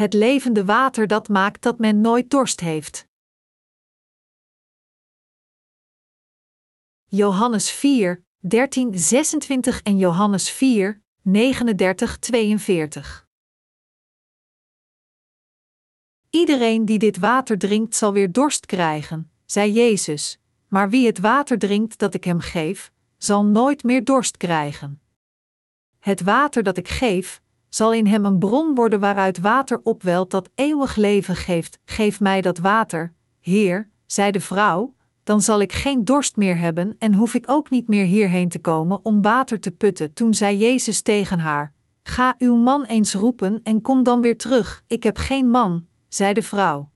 het levende water dat maakt dat men nooit dorst heeft. Johannes 4, 13, 26 en Johannes 4, 39, 42. Iedereen die dit water drinkt zal weer dorst krijgen, zei Jezus, maar wie het water drinkt dat ik hem geef, zal nooit meer dorst krijgen. Het water dat ik geef, zal in hem een bron worden waaruit water opwelt dat eeuwig leven geeft. Geef mij dat water, Heer, zei de vrouw, dan zal ik geen dorst meer hebben en hoef ik ook niet meer hierheen te komen om water te putten. Toen zei Jezus tegen haar: Ga uw man eens roepen en kom dan weer terug. Ik heb geen man, zei de vrouw.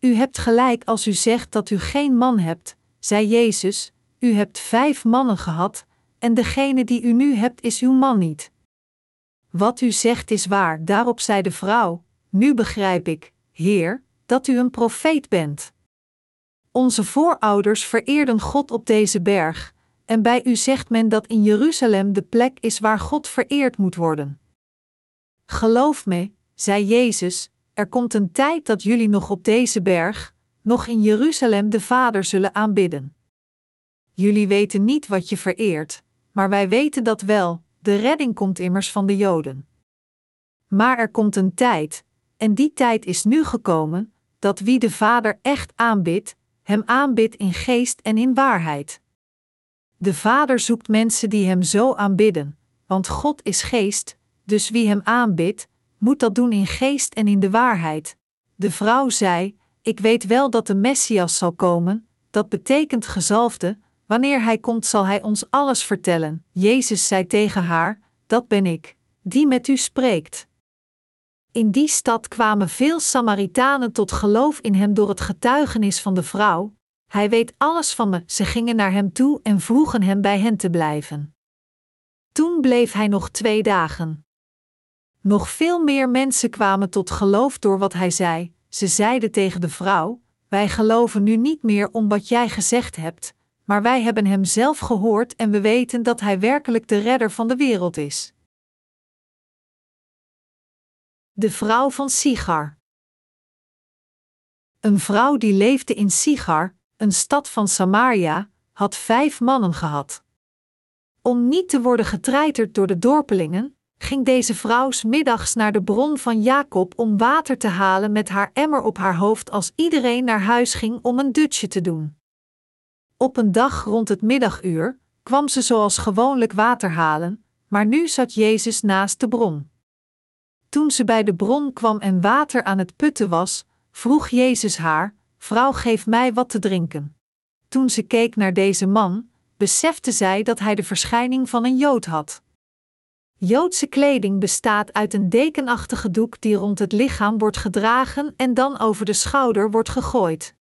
U hebt gelijk als u zegt dat u geen man hebt, zei Jezus, u hebt vijf mannen gehad, en degene die u nu hebt is uw man niet. Wat u zegt is waar, daarop zei de vrouw: Nu begrijp ik, Heer, dat u een profeet bent. Onze voorouders vereerden God op deze berg, en bij u zegt men dat in Jeruzalem de plek is waar God vereerd moet worden. Geloof me, zei Jezus, er komt een tijd dat jullie nog op deze berg, nog in Jeruzalem de Vader zullen aanbidden. Jullie weten niet wat je vereert, maar wij weten dat wel, de redding komt immers van de Joden. Maar er komt een tijd, en die tijd is nu gekomen, dat wie de Vader echt aanbidt, hem aanbidt in geest en in waarheid. De Vader zoekt mensen die hem zo aanbidden, want God is geest, dus wie hem aanbidt, moet dat doen in geest en in de waarheid. De vrouw zei: Ik weet wel dat de Messias zal komen, dat betekent gezalfde, wanneer hij komt zal hij ons alles vertellen. Jezus zei tegen haar: Dat ben ik, die met u spreekt. In die stad kwamen veel Samaritanen tot geloof in hem door het getuigenis van de vrouw. Hij weet alles van me. Ze gingen naar hem toe en vroegen hem bij hen te blijven. Toen bleef hij nog twee dagen. Nog veel meer mensen kwamen tot geloof door wat hij zei. Ze zeiden tegen de vrouw: Wij geloven nu niet meer om wat jij gezegd hebt, maar wij hebben hem zelf gehoord en we weten dat hij werkelijk de redder van de wereld is. De vrouw van Sigar. Een vrouw die leefde in Sigar, een stad van Samaria, had vijf mannen gehad. Om niet te worden getreiterd door de dorpelingen, ging deze vrouw middags naar de bron van Jacob om water te halen met haar emmer op haar hoofd als iedereen naar huis ging om een dutje te doen. Op een dag rond het middaguur kwam ze zoals gewoonlijk water halen, maar nu zat Jezus naast de bron. Toen ze bij de bron kwam en water aan het putten was, vroeg Jezus haar: Vrouw, geef mij wat te drinken. Toen ze keek naar deze man, besefte zij dat hij de verschijning van een Jood had. Joodse kleding bestaat uit een dekenachtige doek die rond het lichaam wordt gedragen en dan over de schouder wordt gegooid.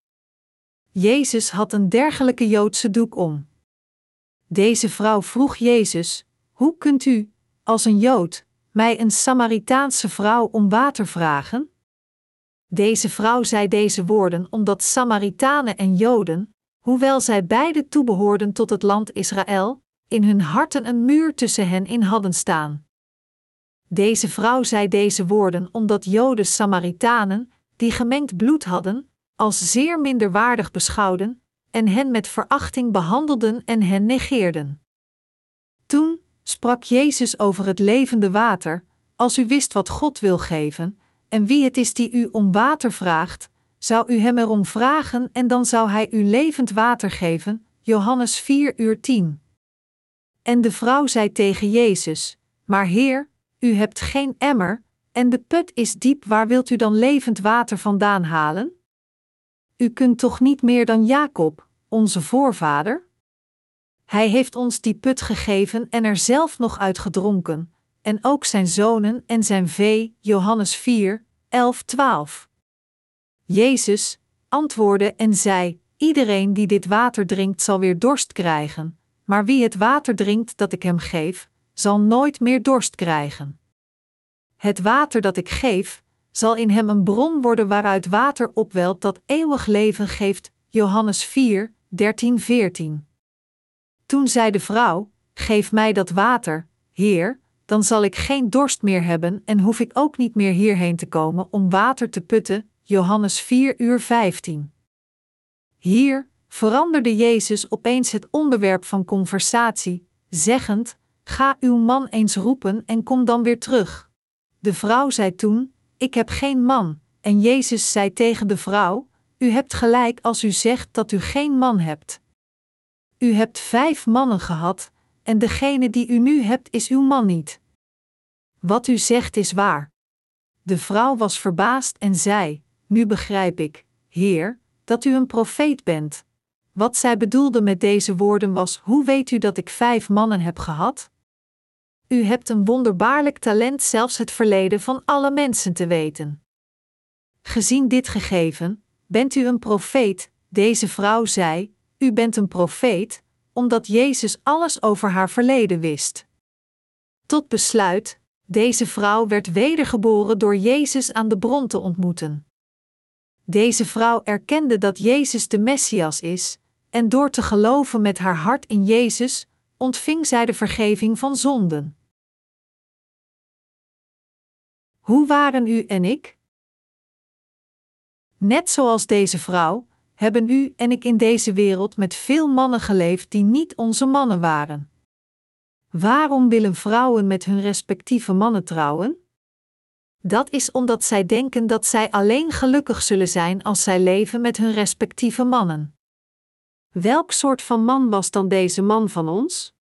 Jezus had een dergelijke Joodse doek om. Deze vrouw vroeg Jezus: Hoe kunt u, als een Jood, mij een Samaritaanse vrouw om water vragen? Deze vrouw zei deze woorden omdat Samaritanen en Joden, hoewel zij beide toebehoorden tot het land Israël, in hun harten een muur tussen hen in hadden staan. Deze vrouw zei deze woorden omdat Joden Samaritanen, die gemengd bloed hadden, als zeer minderwaardig beschouwden en hen met verachting behandelden en hen negeerden. Toen sprak Jezus over het levende water: Als u wist wat God wil geven en wie het is die u om water vraagt, zou u hem erom vragen en dan zou hij u levend water geven. Johannes 4 uur 10. En de vrouw zei tegen Jezus: Maar Heer, u hebt geen emmer, en de put is diep, waar wilt u dan levend water vandaan halen? U kunt toch niet meer dan Jacob, onze voorvader? Hij heeft ons die put gegeven en er zelf nog uit gedronken, en ook zijn zonen en zijn vee, Johannes 4, 11, 12. Jezus antwoordde en zei: Iedereen die dit water drinkt zal weer dorst krijgen, maar wie het water drinkt dat ik hem geef, zal nooit meer dorst krijgen. Het water dat ik geef, zal in hem een bron worden waaruit water opwelt dat eeuwig leven geeft. Johannes 4, 13, 14. Toen zei de vrouw: Geef mij dat water, Heer, dan zal ik geen dorst meer hebben en hoef ik ook niet meer hierheen te komen om water te putten. Johannes 4 uur 15. Hier veranderde Jezus opeens het onderwerp van conversatie, zeggend: Ga uw man eens roepen en kom dan weer terug. De vrouw zei toen: Ik heb geen man. En Jezus zei tegen de vrouw: U hebt gelijk als u zegt dat u geen man hebt. U hebt vijf mannen gehad, en degene die u nu hebt is uw man niet. Wat u zegt is waar. De vrouw was verbaasd en zei: Nu begrijp ik, Heer, dat u een profeet bent. Wat zij bedoelde met deze woorden was: Hoe weet u dat ik vijf mannen heb gehad? U hebt een wonderbaarlijk talent zelfs het verleden van alle mensen te weten. Gezien dit gegeven, bent u een profeet, deze vrouw zei: U bent een profeet, omdat Jezus alles over haar verleden wist. Tot besluit, deze vrouw werd wedergeboren door Jezus aan de bron te ontmoeten. Deze vrouw erkende dat Jezus de Messias is, en door te geloven met haar hart in Jezus, ontving zij de vergeving van zonden. Hoe waren u en ik? Net zoals deze vrouw, hebben u en ik in deze wereld met veel mannen geleefd die niet onze mannen waren. Waarom willen vrouwen met hun respectieve mannen trouwen? Dat is omdat zij denken dat zij alleen gelukkig zullen zijn als zij leven met hun respectieve mannen. Welk soort van man was dan deze man van ons?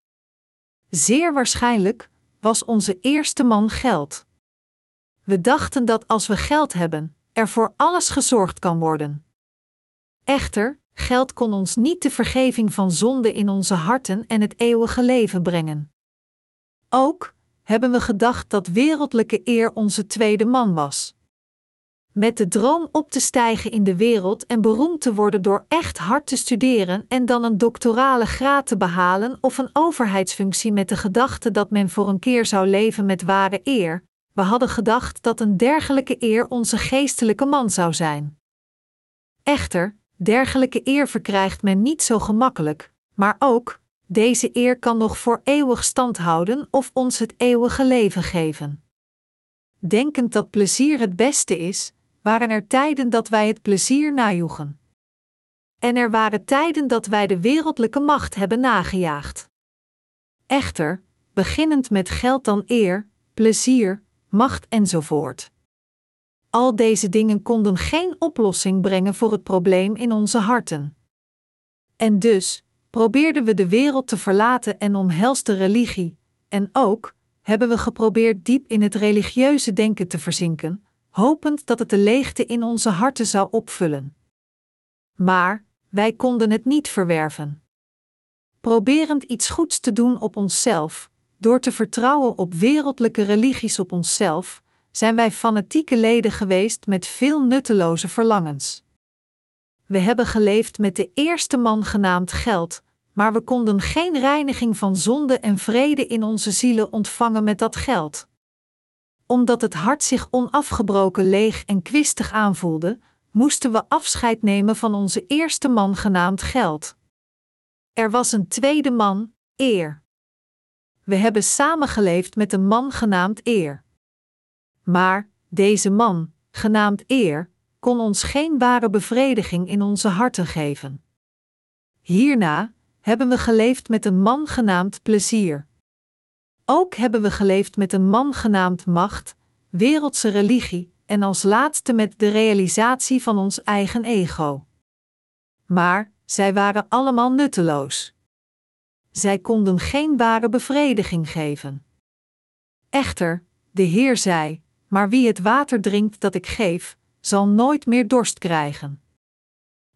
Zeer waarschijnlijk was onze eerste man geld. We dachten dat als we geld hebben, er voor alles gezorgd kan worden. Echter, geld kon ons niet de vergeving van zonde in onze harten en het eeuwige leven brengen. Ook hebben we gedacht dat wereldlijke eer onze tweede man was. Met de droom op te stijgen in de wereld en beroemd te worden door echt hard te studeren en dan een doctorale graad te behalen of een overheidsfunctie met de gedachte dat men voor een keer zou leven met ware eer, we hadden gedacht dat een dergelijke eer onze geestelijke man zou zijn. Echter, dergelijke eer verkrijgt men niet zo gemakkelijk, maar ook, deze eer kan nog voor eeuwig stand houden of ons het eeuwige leven geven. Denkend dat plezier het beste is, waren er tijden dat wij het plezier najoegen. En er waren tijden dat wij de wereldlijke macht hebben nagejaagd. Echter, beginnend met geld dan eer, plezier, macht enzovoort. Al deze dingen konden geen oplossing brengen voor het probleem in onze harten. En dus probeerden we de wereld te verlaten en omhelste religie, en ook hebben we geprobeerd diep in het religieuze denken te verzinken, hopend dat het de leegte in onze harten zou opvullen. Maar wij konden het niet verwerven. Proberend iets goeds te doen op onszelf, door te vertrouwen op wereldlijke religies op onszelf, zijn wij fanatieke leden geweest met veel nutteloze verlangens. We hebben geleefd met de eerste man genaamd geld, maar we konden geen reiniging van zonde en vrede in onze zielen ontvangen met dat geld. Omdat het hart zich onafgebroken leeg en kwistig aanvoelde, moesten we afscheid nemen van onze eerste man genaamd geld. Er was een tweede man, eer. We hebben samengeleefd met een man genaamd eer. Maar deze man, genaamd eer, kon ons geen ware bevrediging in onze harten geven. Hierna hebben we geleefd met een man genaamd plezier. Ook hebben we geleefd met een man genaamd macht, wereldse religie en als laatste met de realisatie van ons eigen ego. Maar zij waren allemaal nutteloos. Zij konden geen ware bevrediging geven. Echter, de Heer zei: Maar wie het water drinkt dat ik geef, zal nooit meer dorst krijgen.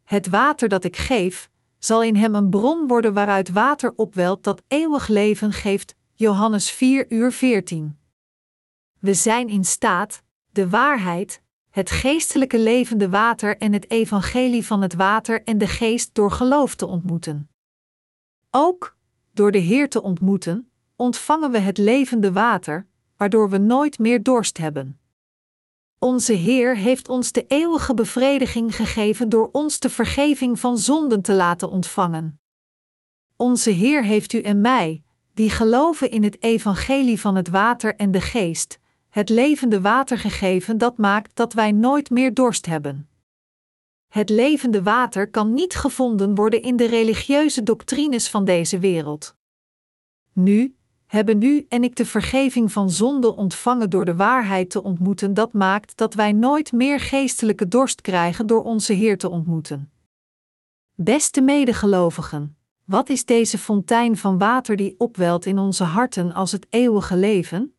Het water dat ik geef, zal in hem een bron worden waaruit water opwelt dat eeuwig leven geeft. Johannes 4 uur 14. We zijn in staat, de waarheid, het geestelijke levende water en het evangelie van het water en de geest door geloof te ontmoeten. Ook, door de Heer te ontmoeten, ontvangen we het levende water, waardoor we nooit meer dorst hebben. Onze Heer heeft ons de eeuwige bevrediging gegeven door ons de vergeving van zonden te laten ontvangen. Onze Heer heeft u en mij, die geloven in het evangelie van het water en de geest, het levende water gegeven dat maakt dat wij nooit meer dorst hebben. Het levende water kan niet gevonden worden in de religieuze doctrines van deze wereld. Nu, hebben u en ik de vergeving van zonde ontvangen door de waarheid te ontmoeten, dat maakt dat wij nooit meer geestelijke dorst krijgen door onze Heer te ontmoeten. Beste medegelovigen, wat is deze fontein van water die opwelt in onze harten als het eeuwige leven?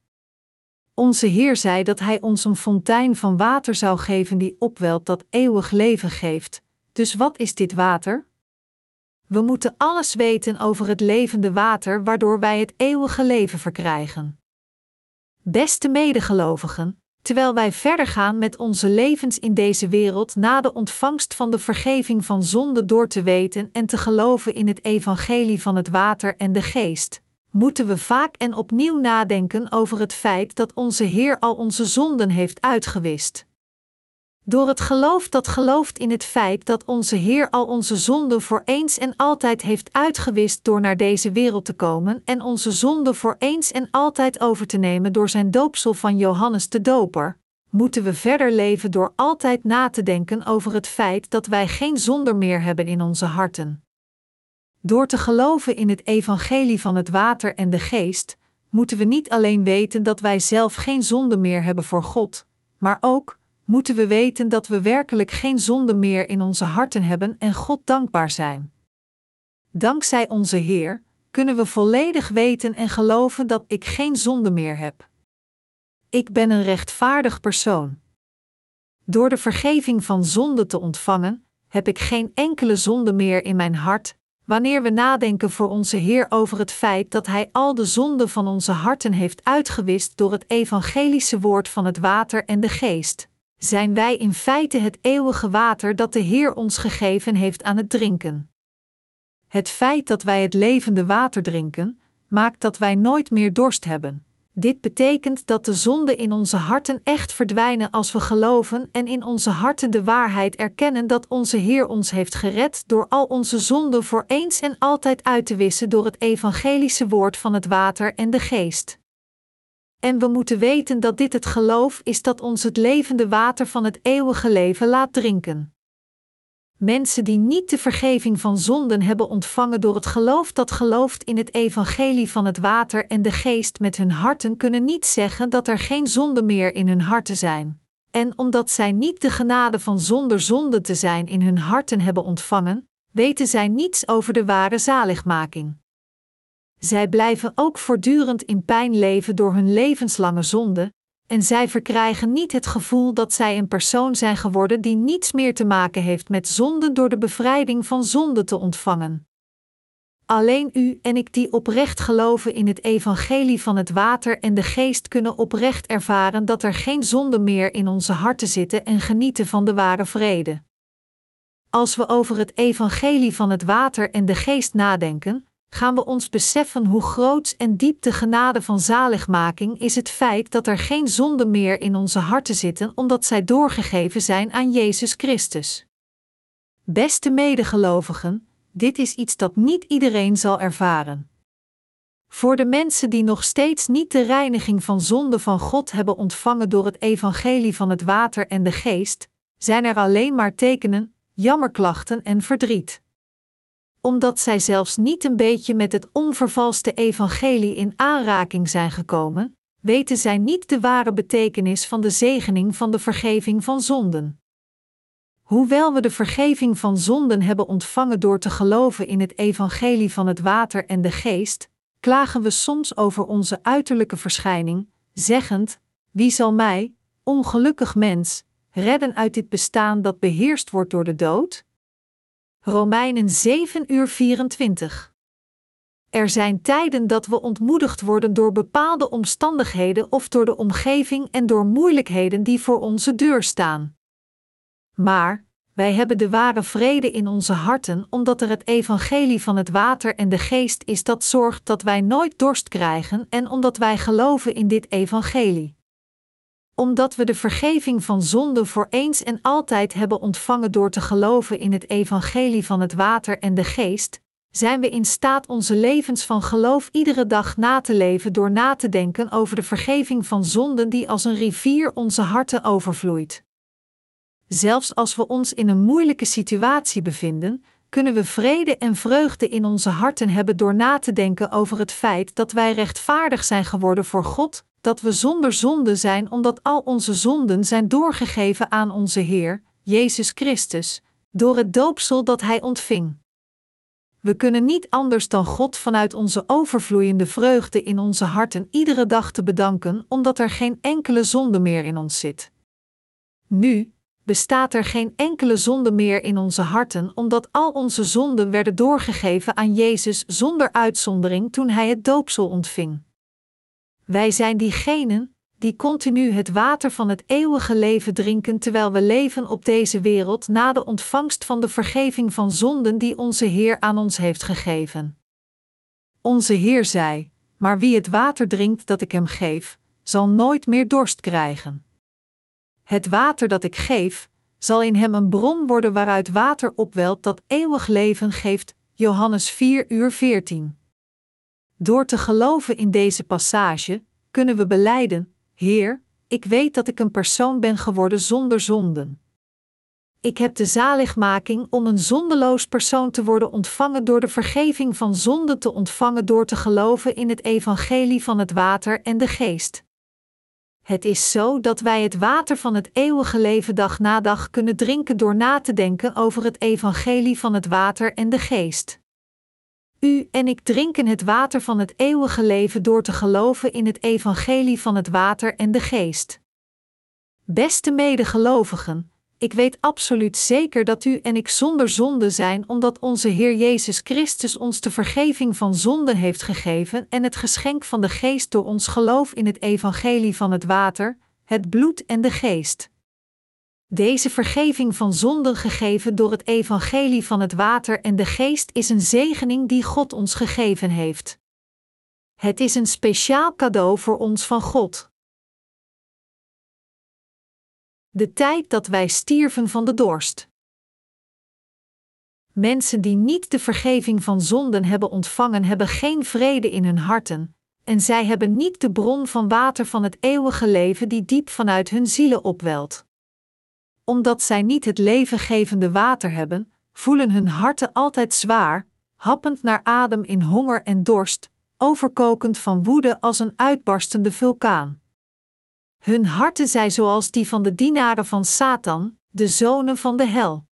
Onze Heer zei dat Hij ons een fontein van water zou geven die opwelt dat eeuwig leven geeft. Dus wat is dit water? We moeten alles weten over het levende water waardoor wij het eeuwige leven verkrijgen. Beste medegelovigen, terwijl wij verder gaan met onze levens in deze wereld na de ontvangst van de vergeving van zonde door te weten en te geloven in het evangelie van het water en de geest, moeten we vaak en opnieuw nadenken over het feit dat onze Heer al onze zonden heeft uitgewist. Door het geloof dat gelooft in het feit dat onze Heer al onze zonden voor eens en altijd heeft uitgewist door naar deze wereld te komen en onze zonden voor eens en altijd over te nemen door zijn doopsel van Johannes de Doper, moeten we verder leven door altijd na te denken over het feit dat wij geen zonder meer hebben in onze harten. Door te geloven in het evangelie van het water en de geest, moeten we niet alleen weten dat wij zelf geen zonde meer hebben voor God, maar ook moeten we weten dat we werkelijk geen zonde meer in onze harten hebben en God dankbaar zijn. Dankzij onze Heer kunnen we volledig weten en geloven dat ik geen zonde meer heb. Ik ben een rechtvaardig persoon. Door de vergeving van zonde te ontvangen, heb ik geen enkele zonde meer in mijn hart wanneer we nadenken voor onze Heer over het feit dat Hij al de zonden van onze harten heeft uitgewist door het evangelische woord van het water en de geest, zijn wij in feite het eeuwige water dat de Heer ons gegeven heeft aan het drinken. Het feit dat wij het levende water drinken, maakt dat wij nooit meer dorst hebben. Dit betekent dat de zonden in onze harten echt verdwijnen als we geloven en in onze harten de waarheid erkennen dat onze Heer ons heeft gered door al onze zonden voor eens en altijd uit te wissen door het evangelische woord van het water en de geest. En we moeten weten dat dit het geloof is dat ons het levende water van het eeuwige leven laat drinken. Mensen die niet de vergeving van zonden hebben ontvangen door het geloof dat gelooft in het evangelie van het water en de geest met hun harten, kunnen niet zeggen dat er geen zonde meer in hun harten zijn. En omdat zij niet de genade van zonder zonde te zijn in hun harten hebben ontvangen, weten zij niets over de ware zaligmaking. Zij blijven ook voortdurend in pijn leven door hun levenslange zonde, en zij verkrijgen niet het gevoel dat zij een persoon zijn geworden die niets meer te maken heeft met zonde door de bevrijding van zonde te ontvangen. Alleen u en ik die oprecht geloven in het evangelie van het water en de geest kunnen oprecht ervaren dat er geen zonde meer in onze harten zitten en genieten van de ware vrede. Als we over het evangelie van het water en de geest nadenken, gaan we ons beseffen hoe groot en diep de genade van zaligmaking is het feit dat er geen zonde meer in onze harten zitten omdat zij doorgegeven zijn aan Jezus Christus. Beste medegelovigen, dit is iets dat niet iedereen zal ervaren. Voor de mensen die nog steeds niet de reiniging van zonde van God hebben ontvangen door het evangelie van het water en de geest, zijn er alleen maar tekenen, jammerklachten en verdriet omdat zij zelfs niet een beetje met het onvervalste evangelie in aanraking zijn gekomen, weten zij niet de ware betekenis van de zegening van de vergeving van zonden. Hoewel we de vergeving van zonden hebben ontvangen door te geloven in het evangelie van het water en de geest, klagen we soms over onze uiterlijke verschijning, zeggend: Wie zal mij, ongelukkig mens, redden uit dit bestaan dat beheerst wordt door de dood? Romeinen 7 uur 24. Er zijn tijden dat we ontmoedigd worden door bepaalde omstandigheden of door de omgeving en door moeilijkheden die voor onze deur staan. Maar, wij hebben de ware vrede in onze harten omdat er het evangelie van het water en de geest is dat zorgt dat wij nooit dorst krijgen en omdat wij geloven in dit evangelie omdat we de vergeving van zonde voor eens en altijd hebben ontvangen door te geloven in het evangelie van het water en de geest, zijn we in staat onze levens van geloof iedere dag na te leven door na te denken over de vergeving van zonden die als een rivier onze harten overvloeit. Zelfs als we ons in een moeilijke situatie bevinden, kunnen we vrede en vreugde in onze harten hebben door na te denken over het feit dat wij rechtvaardig zijn geworden voor God, dat we zonder zonde zijn omdat al onze zonden zijn doorgegeven aan onze Heer, Jezus Christus, door het doopsel dat Hij ontving. We kunnen niet anders dan God vanuit onze overvloeiende vreugde in onze harten iedere dag te bedanken, omdat er geen enkele zonde meer in ons zit. Nu bestaat er geen enkele zonde meer in onze harten, omdat al onze zonden werden doorgegeven aan Jezus zonder uitzondering toen Hij het doopsel ontving. Wij zijn diegenen die continu het water van het eeuwige leven drinken terwijl we leven op deze wereld na de ontvangst van de vergeving van zonden die onze Heer aan ons heeft gegeven. Onze Heer zei: Maar wie het water drinkt dat ik hem geef, zal nooit meer dorst krijgen. Het water dat ik geef, zal in hem een bron worden waaruit water opwelt dat eeuwig leven geeft. Johannes 4 uur 14. Door te geloven in deze passage, kunnen we beleiden: Heer, ik weet dat ik een persoon ben geworden zonder zonden. Ik heb de zaligmaking om een zondeloos persoon te worden ontvangen door de vergeving van zonden te ontvangen door te geloven in het evangelie van het water en de geest. Het is zo dat wij het water van het eeuwige leven dag na dag kunnen drinken door na te denken over het evangelie van het water en de geest. U en ik drinken het water van het eeuwige leven door te geloven in het evangelie van het water en de geest. Beste medegelovigen, ik weet absoluut zeker dat u en ik zonder zonde zijn, omdat onze Heer Jezus Christus ons de vergeving van zonden heeft gegeven en het geschenk van de Geest door ons geloof in het evangelie van het water, het bloed en de Geest. Deze vergeving van zonden gegeven door het evangelie van het water en de Geest is een zegening die God ons gegeven heeft. Het is een speciaal cadeau voor ons van God. De tijd dat wij stierven van de dorst. Mensen die niet de vergeving van zonden hebben ontvangen, hebben geen vrede in hun harten, en zij hebben niet de bron van water van het eeuwige leven die diep vanuit hun zielen opwelt. Omdat zij niet het levengevende water hebben, voelen hun harten altijd zwaar, happend naar adem in honger en dorst, overkokend van woede als een uitbarstende vulkaan. Hun harten zijn zoals die van de dienaren van Satan, de zonen van de hel.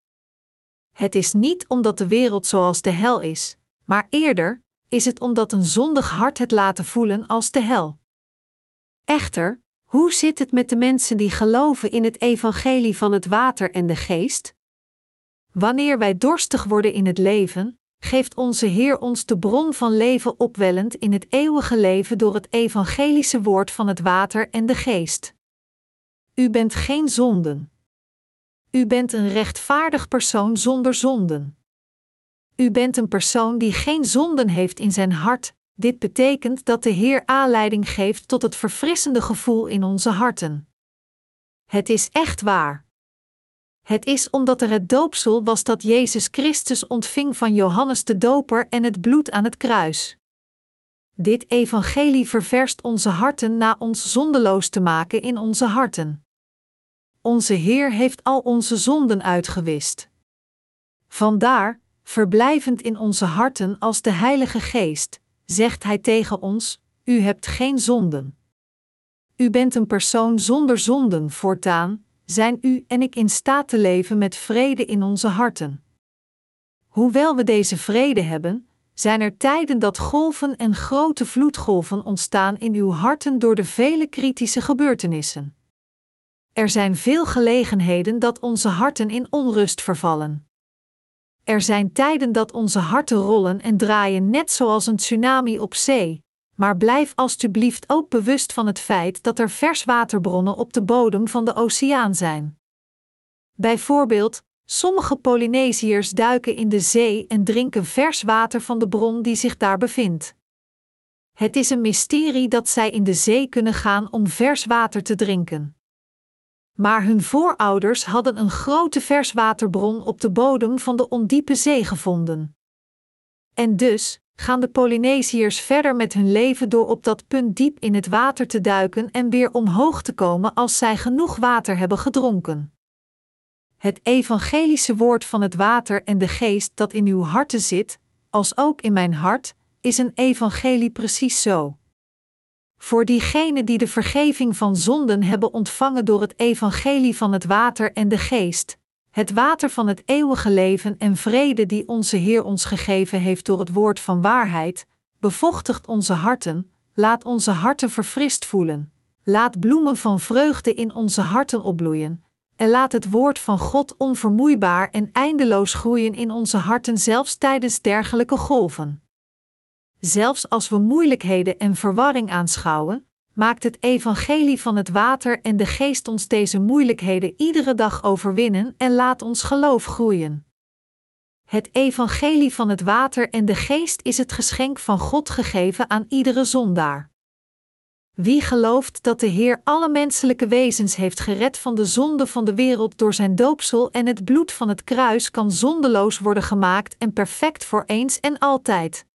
Het is niet omdat de wereld zoals de hel is, maar eerder is het omdat een zondig hart het laten voelen als de hel. Echter, hoe zit het met de mensen die geloven in het evangelie van het water en de geest? Wanneer wij dorstig worden in het leven, geeft onze Heer ons de bron van leven opwellend in het eeuwige leven door het evangelische woord van het water en de geest. U bent geen zonden. U bent een rechtvaardig persoon zonder zonden. U bent een persoon die geen zonden heeft in zijn hart. Dit betekent dat de Heer aanleiding geeft tot het verfrissende gevoel in onze harten. Het is echt waar. Het is omdat er het doopsel was dat Jezus Christus ontving van Johannes de Doper en het bloed aan het kruis. Dit evangelie ververst onze harten na ons zondeloos te maken in onze harten. Onze Heer heeft al onze zonden uitgewist. Vandaar, verblijvend in onze harten als de Heilige Geest, zegt Hij tegen ons: U hebt geen zonden. U bent een persoon zonder zonden voortaan, zijn u en ik in staat te leven met vrede in onze harten. Hoewel we deze vrede hebben, zijn er tijden dat golven en grote vloedgolven ontstaan in uw harten door de vele kritische gebeurtenissen. Er zijn veel gelegenheden dat onze harten in onrust vervallen. Er zijn tijden dat onze harten rollen en draaien net zoals een tsunami op zee, maar blijf alstublieft ook bewust van het feit dat er verswaterbronnen op de bodem van de oceaan zijn. Bijvoorbeeld, sommige Polynesiërs duiken in de zee en drinken vers water van de bron die zich daar bevindt. Het is een mysterie dat zij in de zee kunnen gaan om vers water te drinken. Maar hun voorouders hadden een grote verswaterbron op de bodem van de ondiepe zee gevonden. En dus gaan de Polynesiërs verder met hun leven door op dat punt diep in het water te duiken en weer omhoog te komen als zij genoeg water hebben gedronken. Het evangelische woord van het water en de geest dat in uw harten zit, als ook in mijn hart, is een evangelie precies zo. Voor diegenen die de vergeving van zonden hebben ontvangen door het evangelie van het water en de geest, het water van het eeuwige leven en vrede die onze Heer ons gegeven heeft door het woord van waarheid, bevochtigt onze harten, laat onze harten verfrist voelen, laat bloemen van vreugde in onze harten opbloeien, en laat het woord van God onvermoeibaar en eindeloos groeien in onze harten zelfs tijdens dergelijke golven. Zelfs als we moeilijkheden en verwarring aanschouwen, maakt het evangelie van het water en de geest ons deze moeilijkheden iedere dag overwinnen en laat ons geloof groeien. Het evangelie van het water en de geest is het geschenk van God gegeven aan iedere zondaar. Wie gelooft dat de Heer alle menselijke wezens heeft gered van de zonde van de wereld door zijn doopsel en het bloed van het kruis, kan zondeloos worden gemaakt en perfect voor eens en altijd.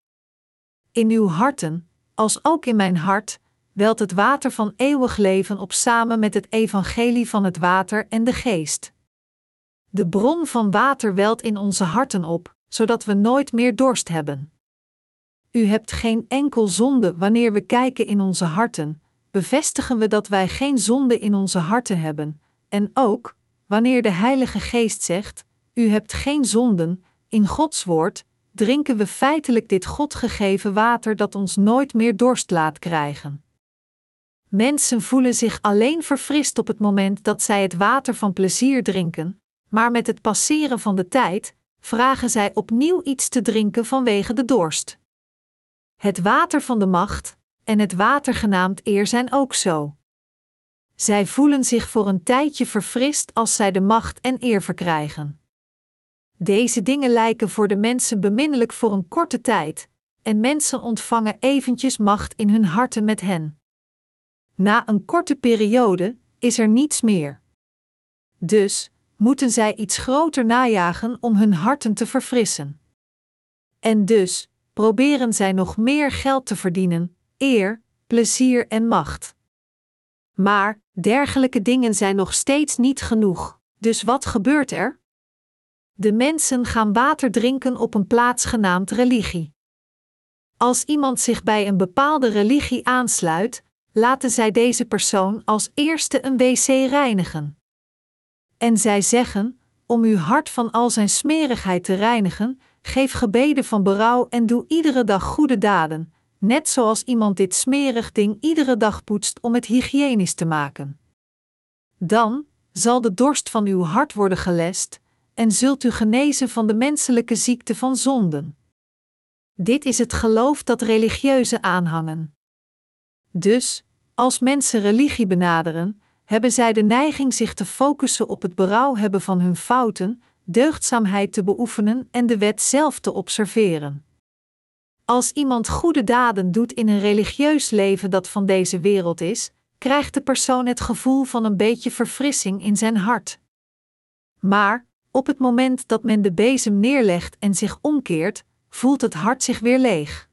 In uw harten, als ook in mijn hart, welt het water van eeuwig leven op samen met het evangelie van het water en de geest. De bron van water welt in onze harten op, zodat we nooit meer dorst hebben. U hebt geen enkel zonde wanneer we kijken in onze harten, bevestigen we dat wij geen zonde in onze harten hebben, en ook, wanneer de Heilige Geest zegt: U hebt geen zonden, in Gods woord, drinken we feitelijk dit God gegeven water dat ons nooit meer dorst laat krijgen. Mensen voelen zich alleen verfrist op het moment dat zij het water van plezier drinken, maar met het passeren van de tijd vragen zij opnieuw iets te drinken vanwege de dorst. Het water van de macht en het water genaamd eer zijn ook zo. Zij voelen zich voor een tijdje verfrist als zij de macht en eer verkrijgen. Deze dingen lijken voor de mensen beminnelijk voor een korte tijd, en mensen ontvangen eventjes macht in hun harten met hen. Na een korte periode is er niets meer. Dus moeten zij iets groter najagen om hun harten te verfrissen. En dus proberen zij nog meer geld te verdienen, eer, plezier en macht. Maar dergelijke dingen zijn nog steeds niet genoeg, dus wat gebeurt er? De mensen gaan water drinken op een plaats genaamd religie. Als iemand zich bij een bepaalde religie aansluit, laten zij deze persoon als eerste een wc reinigen. En zij zeggen: om uw hart van al zijn smerigheid te reinigen, geef gebeden van berouw en doe iedere dag goede daden, net zoals iemand dit smerig ding iedere dag poetst om het hygiënisch te maken. Dan zal de dorst van uw hart worden gelest en zult u genezen van de menselijke ziekte van zonden. Dit is het geloof dat religieuze aanhangen. Dus, als mensen religie benaderen, hebben zij de neiging zich te focussen op het berouw hebben van hun fouten, deugdzaamheid te beoefenen en de wet zelf te observeren. Als iemand goede daden doet in een religieus leven dat van deze wereld is, krijgt de persoon het gevoel van een beetje verfrissing in zijn hart. Maar, op het moment dat men de bezem neerlegt en zich omkeert, voelt het hart zich weer leeg.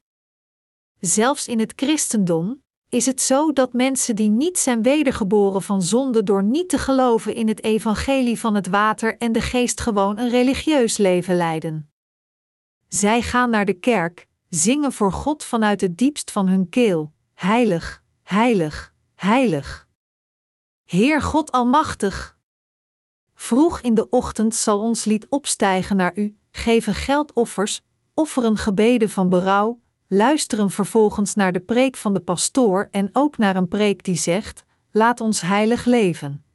Zelfs in het christendom is het zo dat mensen die niet zijn wedergeboren van zonde door niet te geloven in het evangelie van het water en de geest gewoon een religieus leven leiden. Zij gaan naar de kerk, zingen voor God vanuit het diepst van hun keel: Heilig, heilig, heilig. Heer God Almachtig, Vroeg in de ochtend zal ons lied opstijgen naar u, geven geldoffers, offeren gebeden van berouw, luisteren vervolgens naar de preek van de pastoor en ook naar een preek die zegt: Laat ons heilig leven.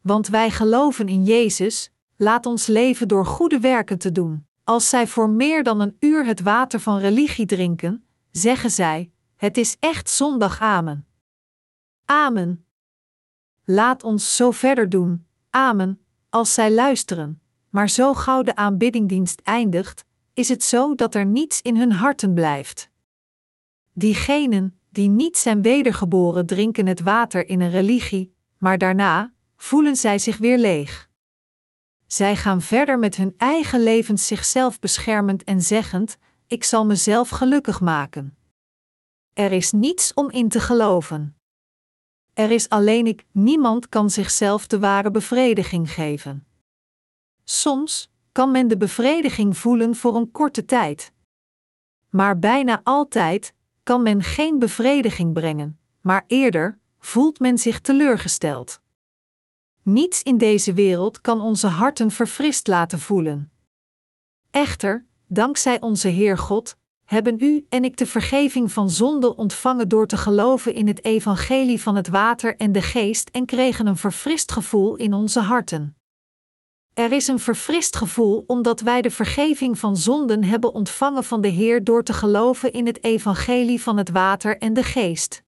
Want wij geloven in Jezus, laat ons leven door goede werken te doen. Als zij voor meer dan een uur het water van religie drinken, zeggen zij: Het is echt zondag. Amen. Amen. Laat ons zo verder doen, Amen, als zij luisteren, maar zo gauw de aanbiddingdienst eindigt, is het zo dat er niets in hun harten blijft. Diegenen die niet zijn wedergeboren drinken het water in een religie, maar daarna voelen zij zich weer leeg. Zij gaan verder met hun eigen levens zichzelf beschermend en zeggend: ik zal mezelf gelukkig maken. Er is niets om in te geloven. Er is alleen ik, niemand kan zichzelf de ware bevrediging geven. Soms kan men de bevrediging voelen voor een korte tijd. Maar bijna altijd kan men geen bevrediging brengen, maar eerder voelt men zich teleurgesteld. Niets in deze wereld kan onze harten verfrist laten voelen. Echter, dankzij onze Heer God, hebben u en ik de vergeving van zonde ontvangen door te geloven in het evangelie van het water en de geest en kregen een verfrist gevoel in onze harten. Er is een verfrist gevoel omdat wij de vergeving van zonden hebben ontvangen van de Heer door te geloven in het evangelie van het water en de geest.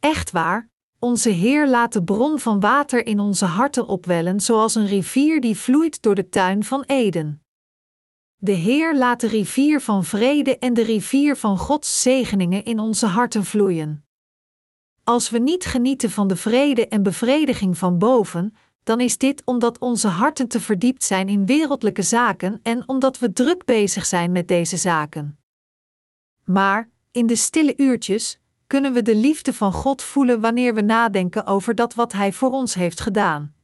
Echt waar, onze Heer laat de bron van water in onze harten opwellen zoals een rivier die vloeit door de tuin van Eden. De Heer laat de rivier van vrede en de rivier van Gods zegeningen in onze harten vloeien. Als we niet genieten van de vrede en bevrediging van boven, dan is dit omdat onze harten te verdiept zijn in wereldlijke zaken en omdat we druk bezig zijn met deze zaken. Maar, in de stille uurtjes, kunnen we de liefde van God voelen wanneer we nadenken over dat wat Hij voor ons heeft gedaan.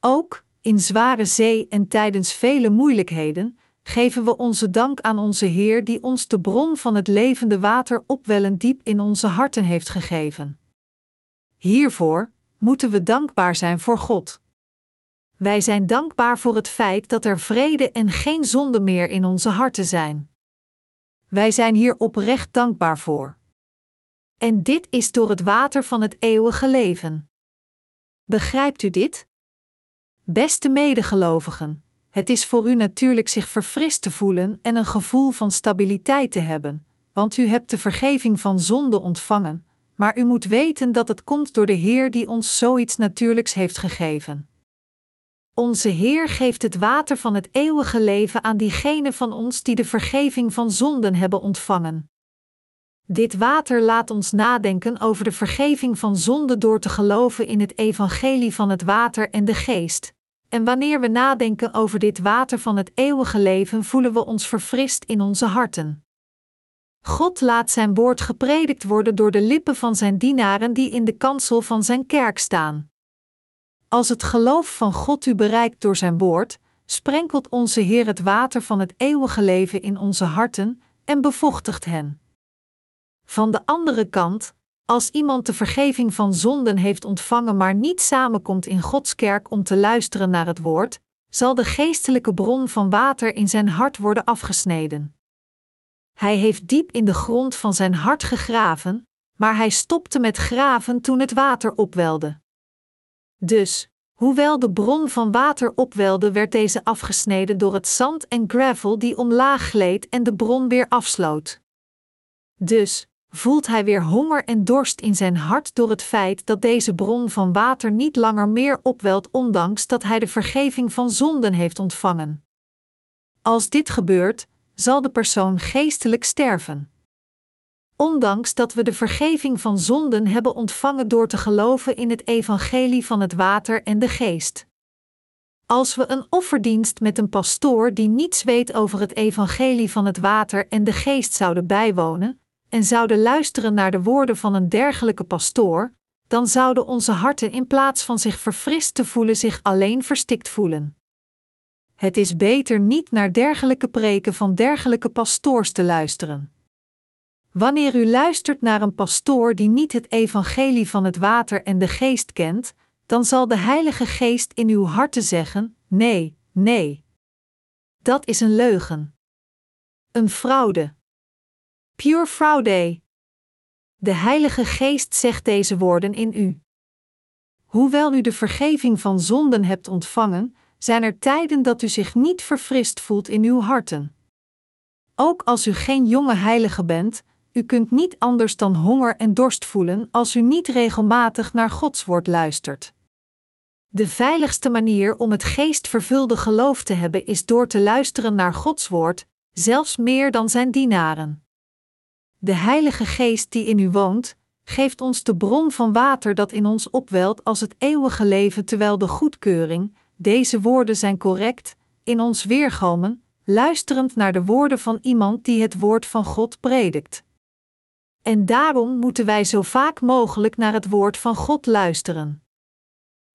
Ook, in zware zee en tijdens vele moeilijkheden, geven we onze dank aan onze Heer die ons de bron van het levende water opwellend diep in onze harten heeft gegeven. Hiervoor moeten we dankbaar zijn voor God. Wij zijn dankbaar voor het feit dat er vrede en geen zonde meer in onze harten zijn. Wij zijn hier oprecht dankbaar voor. En dit is door het water van het eeuwige leven. Begrijpt u dit? Beste medegelovigen, het is voor u natuurlijk zich verfrist te voelen en een gevoel van stabiliteit te hebben, want u hebt de vergeving van zonde ontvangen, maar u moet weten dat het komt door de Heer die ons zoiets natuurlijks heeft gegeven. Onze Heer geeft het water van het eeuwige leven aan diegenen van ons die de vergeving van zonden hebben ontvangen. Dit water laat ons nadenken over de vergeving van zonde door te geloven in het evangelie van het water en de geest. En wanneer we nadenken over dit water van het eeuwige leven, voelen we ons verfrist in onze harten. God laat zijn woord gepredikt worden door de lippen van zijn dienaren die in de kansel van zijn kerk staan. Als het geloof van God u bereikt door zijn woord, sprenkelt onze Heer het water van het eeuwige leven in onze harten en bevochtigt hen. Van de andere kant, als iemand de vergeving van zonden heeft ontvangen, maar niet samenkomt in Gods kerk om te luisteren naar het woord, zal de geestelijke bron van water in zijn hart worden afgesneden. Hij heeft diep in de grond van zijn hart gegraven, maar hij stopte met graven toen het water opwelde. Dus, hoewel de bron van water opwelde, werd deze afgesneden door het zand en gravel die omlaag gleed en de bron weer afsloot. Dus, voelt hij weer honger en dorst in zijn hart door het feit dat deze bron van water niet langer meer opwelt, ondanks dat hij de vergeving van zonden heeft ontvangen. Als dit gebeurt, zal de persoon geestelijk sterven. Ondanks dat we de vergeving van zonden hebben ontvangen door te geloven in het evangelie van het water en de geest. Als we een offerdienst met een pastoor die niets weet over het evangelie van het water en de geest zouden bijwonen, en zouden luisteren naar de woorden van een dergelijke pastoor, dan zouden onze harten in plaats van zich verfrist te voelen zich alleen verstikt voelen. Het is beter niet naar dergelijke preken van dergelijke pastoors te luisteren. Wanneer u luistert naar een pastoor die niet het evangelie van het water en de geest kent, dan zal de Heilige Geest in uw harten zeggen: nee, nee. Dat is een leugen. Een fraude. Pure fraude. De Heilige Geest zegt deze woorden in u. Hoewel u de vergeving van zonden hebt ontvangen, zijn er tijden dat u zich niet verfrist voelt in uw harten. Ook als u geen jonge heilige bent, u kunt niet anders dan honger en dorst voelen als u niet regelmatig naar Gods woord luistert. De veiligste manier om het geestvervulde geloof te hebben is door te luisteren naar Gods woord, zelfs meer dan zijn dienaren. De Heilige Geest die in u woont, geeft ons de bron van water dat in ons opwelt als het eeuwige leven, terwijl de goedkeuring, deze woorden zijn correct, in ons weergalmen, luisterend naar de woorden van iemand die het woord van God predikt. En daarom moeten wij zo vaak mogelijk naar het woord van God luisteren.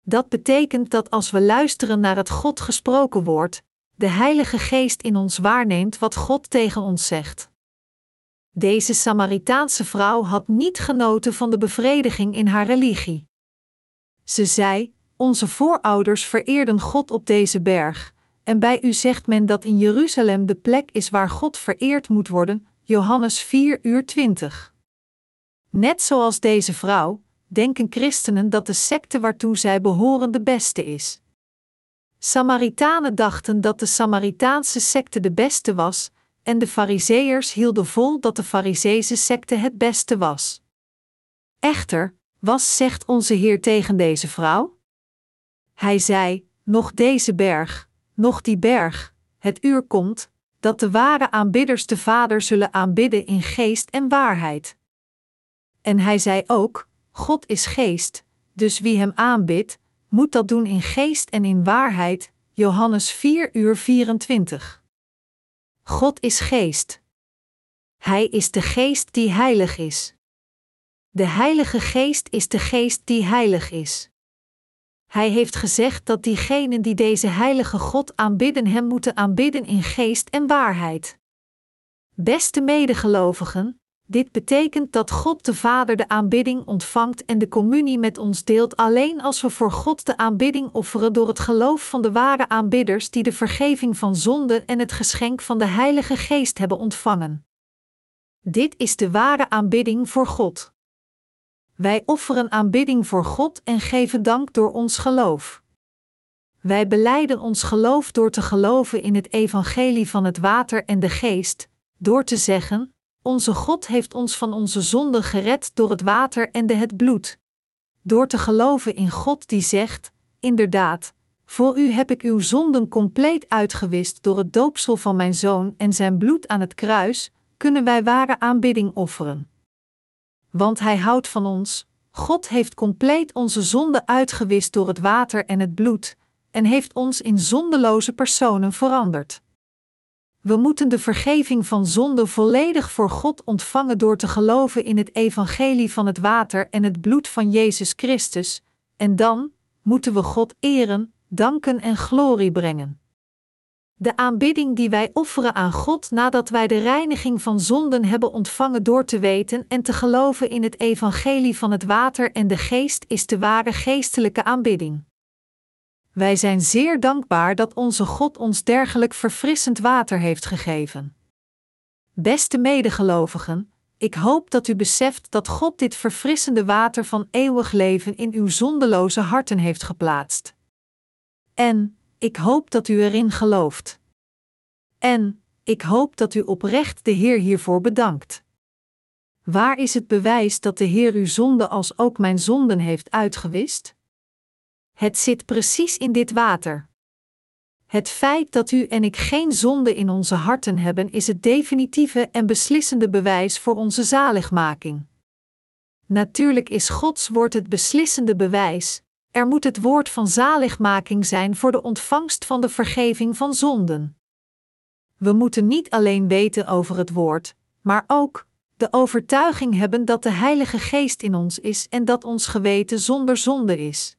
Dat betekent dat als we luisteren naar het God gesproken woord, de Heilige Geest in ons waarneemt wat God tegen ons zegt. Deze Samaritaanse vrouw had niet genoten van de bevrediging in haar religie. Ze zei: Onze voorouders vereerden God op deze berg, en bij u zegt men dat in Jeruzalem de plek is waar God vereerd moet worden. Johannes 4 uur 20. Net zoals deze vrouw, denken christenen dat de secte waartoe zij behoren de beste is. Samaritanen dachten dat de Samaritaanse secte de beste was, en de Fariseërs hielden vol dat de Fariseese secte het beste was. Echter, was zegt onze Heer tegen deze vrouw? Hij zei: Nog deze berg, nog die berg, het uur komt, dat de ware aanbidders de Vader zullen aanbidden in geest en waarheid. En hij zei ook: God is geest, dus wie hem aanbidt, moet dat doen in geest en in waarheid. Johannes 4 uur 24. God is geest. Hij is de geest die heilig is. De Heilige Geest is de geest die heilig is. Hij heeft gezegd dat diegenen die deze heilige God aanbidden hem moeten aanbidden in geest en waarheid. Beste medegelovigen, dit betekent dat God de Vader de aanbidding ontvangt en de communie met ons deelt alleen als we voor God de aanbidding offeren door het geloof van de ware aanbidders die de vergeving van zonde en het geschenk van de Heilige Geest hebben ontvangen. Dit is de ware aanbidding voor God. Wij offeren aanbidding voor God en geven dank door ons geloof. Wij beleiden ons geloof door te geloven in het evangelie van het water en de geest, door te zeggen: Onze God heeft ons van onze zonden gered door het water en de het bloed. Door te geloven in God die zegt: Inderdaad, voor u heb ik uw zonden compleet uitgewist door het doopsel van mijn zoon en zijn bloed aan het kruis, kunnen wij ware aanbidding offeren want Hij houdt van ons. God heeft compleet onze zonde uitgewist door het water en het bloed, en heeft ons in zondeloze personen veranderd. We moeten de vergeving van zonde volledig voor God ontvangen door te geloven in het evangelie van het water en het bloed van Jezus Christus, en dan moeten we God eren, danken en glorie brengen. De aanbidding die wij offeren aan God nadat wij de reiniging van zonden hebben ontvangen door te weten en te geloven in het evangelie van het water en de geest is de ware geestelijke aanbidding. Wij zijn zeer dankbaar dat onze God ons dergelijk verfrissend water heeft gegeven. Beste medegelovigen, ik hoop dat u beseft dat God dit verfrissende water van eeuwig leven in uw zondeloze harten heeft geplaatst. En, ik hoop dat u erin gelooft. En, ik hoop dat u oprecht de Heer hiervoor bedankt. Waar is het bewijs dat de Heer uw zonde als ook mijn zonden heeft uitgewist? Het zit precies in dit water. Het feit dat u en ik geen zonde in onze harten hebben, is het definitieve en beslissende bewijs voor onze zaligmaking. Natuurlijk is Gods woord het beslissende bewijs, er moet het woord van zaligmaking zijn voor de ontvangst van de vergeving van zonden. We moeten niet alleen weten over het woord, maar ook de overtuiging hebben dat de Heilige Geest in ons is en dat ons geweten zonder zonde is.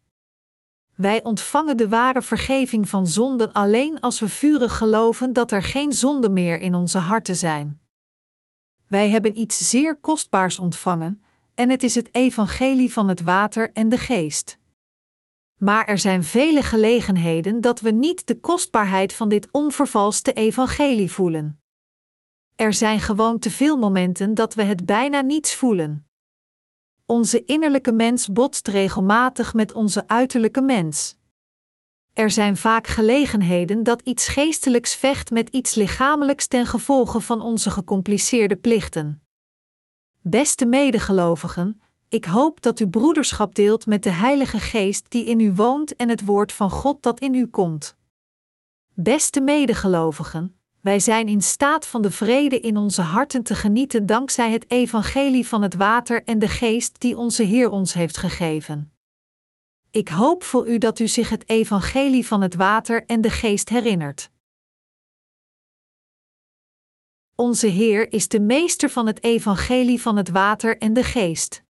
Wij ontvangen de ware vergeving van zonden alleen als we vurig geloven dat er geen zonden meer in onze harten zijn. Wij hebben iets zeer kostbaars ontvangen, en het is het evangelie van het water en de geest. Maar er zijn vele gelegenheden dat we niet de kostbaarheid van dit onvervalste evangelie voelen. Er zijn gewoon te veel momenten dat we het bijna niets voelen. Onze innerlijke mens botst regelmatig met onze uiterlijke mens. Er zijn vaak gelegenheden dat iets geestelijks vecht met iets lichamelijks ten gevolge van onze gecompliceerde plichten. Beste medegelovigen, ik hoop dat u broederschap deelt met de Heilige Geest die in u woont en het woord van God dat in u komt. Beste medegelovigen, wij zijn in staat van de vrede in onze harten te genieten dankzij het evangelie van het water en de geest die onze Heer ons heeft gegeven. Ik hoop voor u dat u zich het evangelie van het water en de geest herinnert. Onze Heer is de meester van het evangelie van het water en de geest.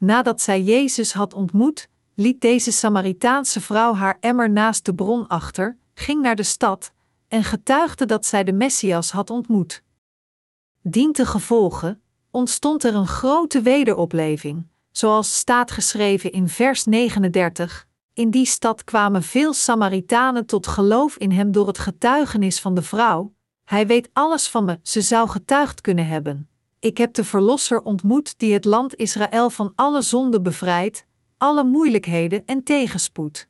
Nadat zij Jezus had ontmoet, liet deze Samaritaanse vrouw haar emmer naast de bron achter, ging naar de stad en getuigde dat zij de Messias had ontmoet. Dient te gevolgen ontstond er een grote wederopleving, zoals staat geschreven in vers 39. In die stad kwamen veel Samaritanen tot geloof in hem door het getuigenis van de vrouw. Hij weet alles van me, ze zou getuigd kunnen hebben. Ik heb de Verlosser ontmoet die het land Israël van alle zonden bevrijdt, alle moeilijkheden en tegenspoed.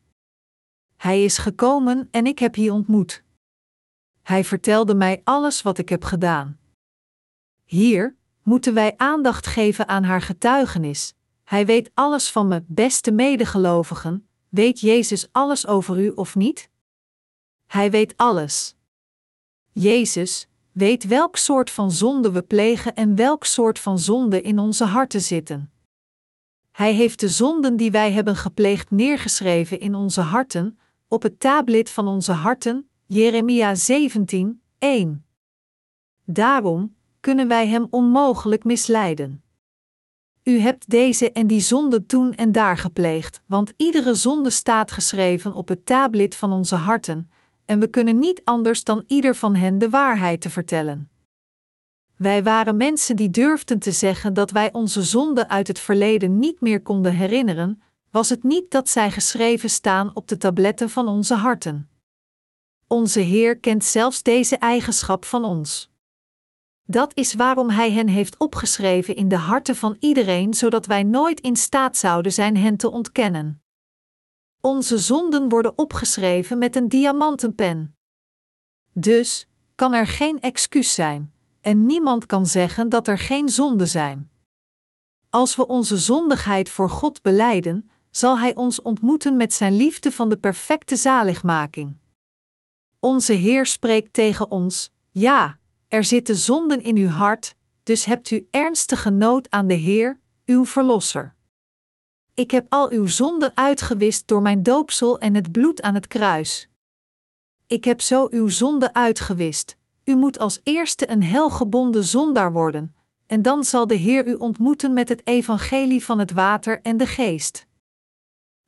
Hij is gekomen en ik heb hier ontmoet. Hij vertelde mij alles wat ik heb gedaan. Hier moeten wij aandacht geven aan haar getuigenis. Hij weet alles van me, beste medegelovigen. Weet Jezus alles over u of niet? Hij weet alles. Jezus weet welk soort van zonde we plegen en welk soort van zonde in onze harten zitten. Hij heeft de zonden die wij hebben gepleegd neergeschreven in onze harten, op het tablet van onze harten, Jeremia 17, 1. Daarom kunnen wij hem onmogelijk misleiden. U hebt deze en die zonde toen en daar gepleegd, want iedere zonde staat geschreven op het tablet van onze harten, en we kunnen niet anders dan ieder van hen de waarheid te vertellen. Wij waren mensen die durfden te zeggen dat wij onze zonden uit het verleden niet meer konden herinneren, was het niet dat zij geschreven staan op de tabletten van onze harten. Onze Heer kent zelfs deze eigenschap van ons. Dat is waarom Hij hen heeft opgeschreven in de harten van iedereen, zodat wij nooit in staat zouden zijn hen te ontkennen. Onze zonden worden opgeschreven met een diamantenpen. Dus kan er geen excuus zijn, en niemand kan zeggen dat er geen zonden zijn. Als we onze zondigheid voor God beleiden, zal Hij ons ontmoeten met Zijn liefde van de perfecte zaligmaking. Onze Heer spreekt tegen ons: Ja, er zitten zonden in uw hart, dus hebt u ernstige nood aan de Heer, uw Verlosser. Ik heb al uw zonden uitgewist door mijn doopsel en het bloed aan het kruis. Ik heb zo uw zonden uitgewist. U moet als eerste een helgebonden zondaar worden, en dan zal de Heer u ontmoeten met het evangelie van het water en de geest.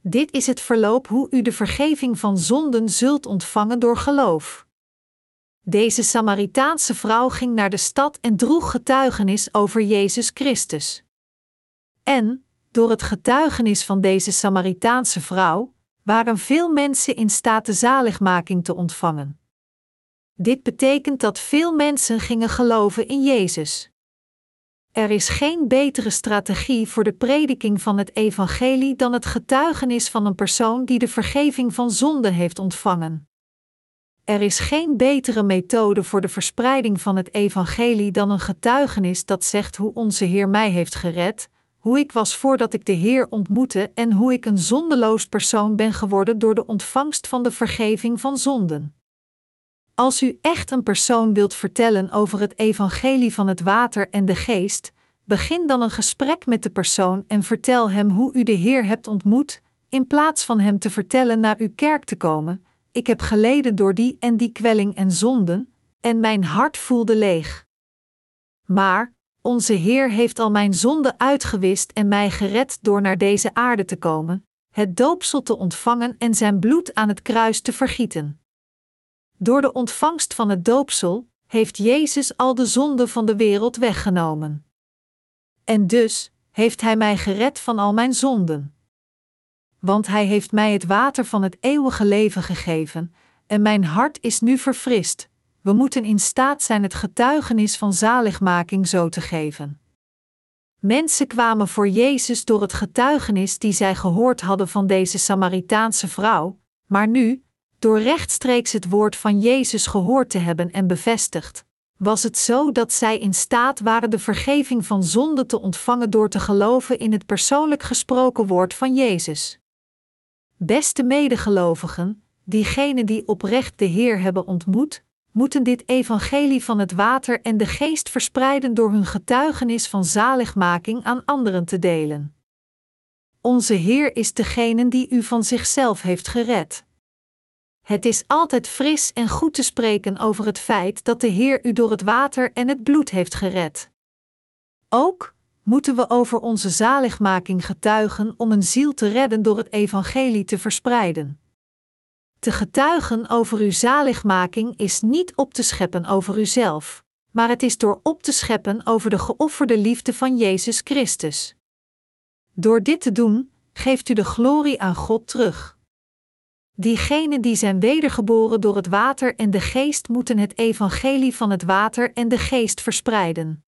Dit is het verloop hoe u de vergeving van zonden zult ontvangen door geloof. Deze Samaritaanse vrouw ging naar de stad en droeg getuigenis over Jezus Christus. En, door het getuigenis van deze Samaritaanse vrouw, waren veel mensen in staat de zaligmaking te ontvangen. Dit betekent dat veel mensen gingen geloven in Jezus. Er is geen betere strategie voor de prediking van het evangelie dan het getuigenis van een persoon die de vergeving van zonde heeft ontvangen. Er is geen betere methode voor de verspreiding van het evangelie dan een getuigenis dat zegt hoe onze Heer mij heeft gered, hoe ik was voordat ik de Heer ontmoette en hoe ik een zondeloos persoon ben geworden door de ontvangst van de vergeving van zonden. Als u echt een persoon wilt vertellen over het evangelie van het water en de geest, begin dan een gesprek met de persoon en vertel hem hoe u de Heer hebt ontmoet, in plaats van hem te vertellen naar uw kerk te komen. Ik heb geleden door die en die kwelling en zonden, en mijn hart voelde leeg. Maar, onze Heer heeft al mijn zonden uitgewist en mij gered door naar deze aarde te komen, het doopsel te ontvangen en zijn bloed aan het kruis te vergieten. Door de ontvangst van het doopsel heeft Jezus al de zonden van de wereld weggenomen. En dus heeft Hij mij gered van al mijn zonden. Want Hij heeft mij het water van het eeuwige leven gegeven, en mijn hart is nu verfrist. We moeten in staat zijn het getuigenis van zaligmaking zo te geven. Mensen kwamen voor Jezus door het getuigenis die zij gehoord hadden van deze Samaritaanse vrouw, maar nu, door rechtstreeks het woord van Jezus gehoord te hebben en bevestigd, was het zo dat zij in staat waren de vergeving van zonde te ontvangen door te geloven in het persoonlijk gesproken woord van Jezus. Beste medegelovigen, diegenen die oprecht de Heer hebben ontmoet, moeten dit evangelie van het water en de geest verspreiden door hun getuigenis van zaligmaking aan anderen te delen. Onze Heer is degene die u van zichzelf heeft gered. Het is altijd fris en goed te spreken over het feit dat de Heer u door het water en het bloed heeft gered. Ook moeten we over onze zaligmaking getuigen om een ziel te redden door het evangelie te verspreiden. Te getuigen over uw zaligmaking is niet op te scheppen over uzelf, maar het is door op te scheppen over de geofferde liefde van Jezus Christus. Door dit te doen, geeft u de glorie aan God terug. Diegenen die zijn wedergeboren door het water en de geest moeten het evangelie van het water en de geest verspreiden.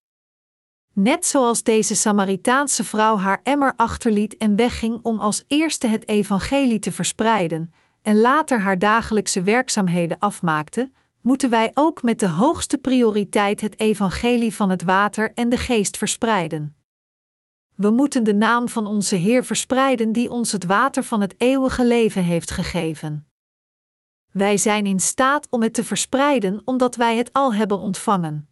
Net zoals deze Samaritaanse vrouw haar emmer achterliet en wegging om als eerste het evangelie te verspreiden, en later haar dagelijkse werkzaamheden afmaakte, moeten wij ook met de hoogste prioriteit het evangelie van het water en de geest verspreiden. We moeten de naam van onze Heer verspreiden die ons het water van het eeuwige leven heeft gegeven. Wij zijn in staat om het te verspreiden omdat wij het al hebben ontvangen.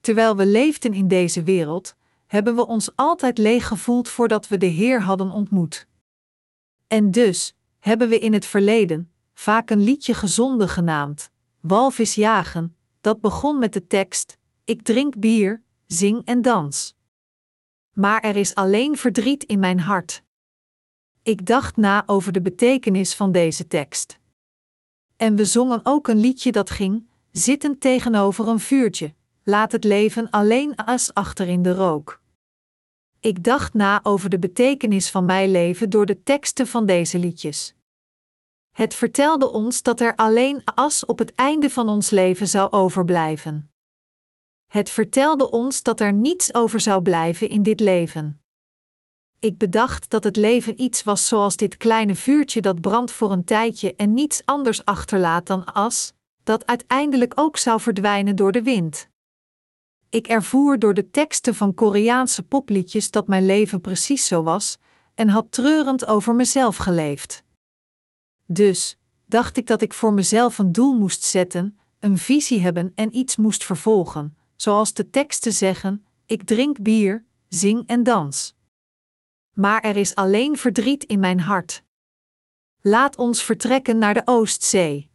Terwijl we leefden in deze wereld, hebben we ons altijd leeg gevoeld voordat we de Heer hadden ontmoet. En dus hebben we in het verleden vaak een liedje gezonden genaamd, Walvis jagen, dat begon met de tekst: Ik drink bier, zing en dans. Maar er is alleen verdriet in mijn hart. Ik dacht na over de betekenis van deze tekst. En we zongen ook een liedje dat ging: Zittend tegenover een vuurtje, laat het leven alleen as achter in de rook. Ik dacht na over de betekenis van mijn leven door de teksten van deze liedjes. Het vertelde ons dat er alleen as op het einde van ons leven zou overblijven. Het vertelde ons dat er niets over zou blijven in dit leven. Ik bedacht dat het leven iets was zoals dit kleine vuurtje dat brandt voor een tijdje en niets anders achterlaat dan as, dat uiteindelijk ook zou verdwijnen door de wind. Ik ervoer door de teksten van Koreaanse popliedjes dat mijn leven precies zo was, en had treurend over mezelf geleefd. Dus dacht ik dat ik voor mezelf een doel moest zetten, een visie hebben en iets moest vervolgen, zoals de teksten zeggen: ik drink bier, zing en dans. Maar er is alleen verdriet in mijn hart. Laat ons vertrekken naar de Oostzee.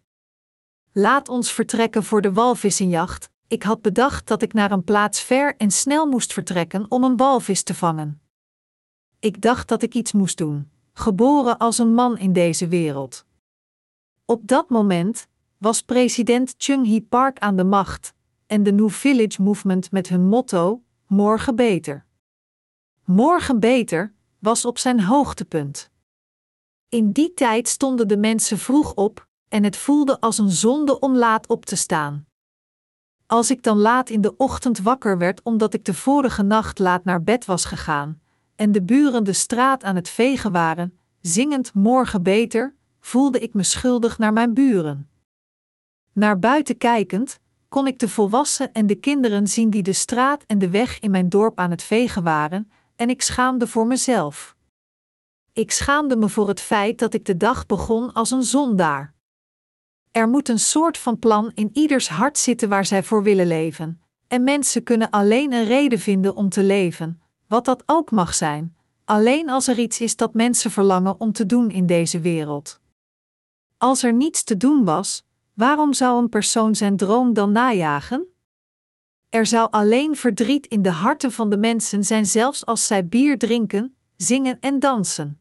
Laat ons vertrekken voor de walvissenjacht, ik had bedacht dat ik naar een plaats ver en snel moest vertrekken om een walvis te vangen. Ik dacht dat ik iets moest doen, geboren als een man in deze wereld. Op dat moment was president Chung-hee Park aan de macht en de New Village Movement met hun motto: Morgen beter. Morgen beter was op zijn hoogtepunt. In die tijd stonden de mensen vroeg op en het voelde als een zonde om laat op te staan. Als ik dan laat in de ochtend wakker werd omdat ik de vorige nacht laat naar bed was gegaan, en de buren de straat aan het vegen waren, zingend morgen beter, voelde ik me schuldig naar mijn buren. Naar buiten kijkend, kon ik de volwassenen en de kinderen zien die de straat en de weg in mijn dorp aan het vegen waren, en ik schaamde voor mezelf. Ik schaamde me voor het feit dat ik de dag begon als een zondaar. Er moet een soort van plan in ieders hart zitten waar zij voor willen leven. En mensen kunnen alleen een reden vinden om te leven, wat dat ook mag zijn, alleen als er iets is dat mensen verlangen om te doen in deze wereld. Als er niets te doen was, waarom zou een persoon zijn droom dan najagen? Er zou alleen verdriet in de harten van de mensen zijn, zelfs als zij bier drinken, zingen en dansen.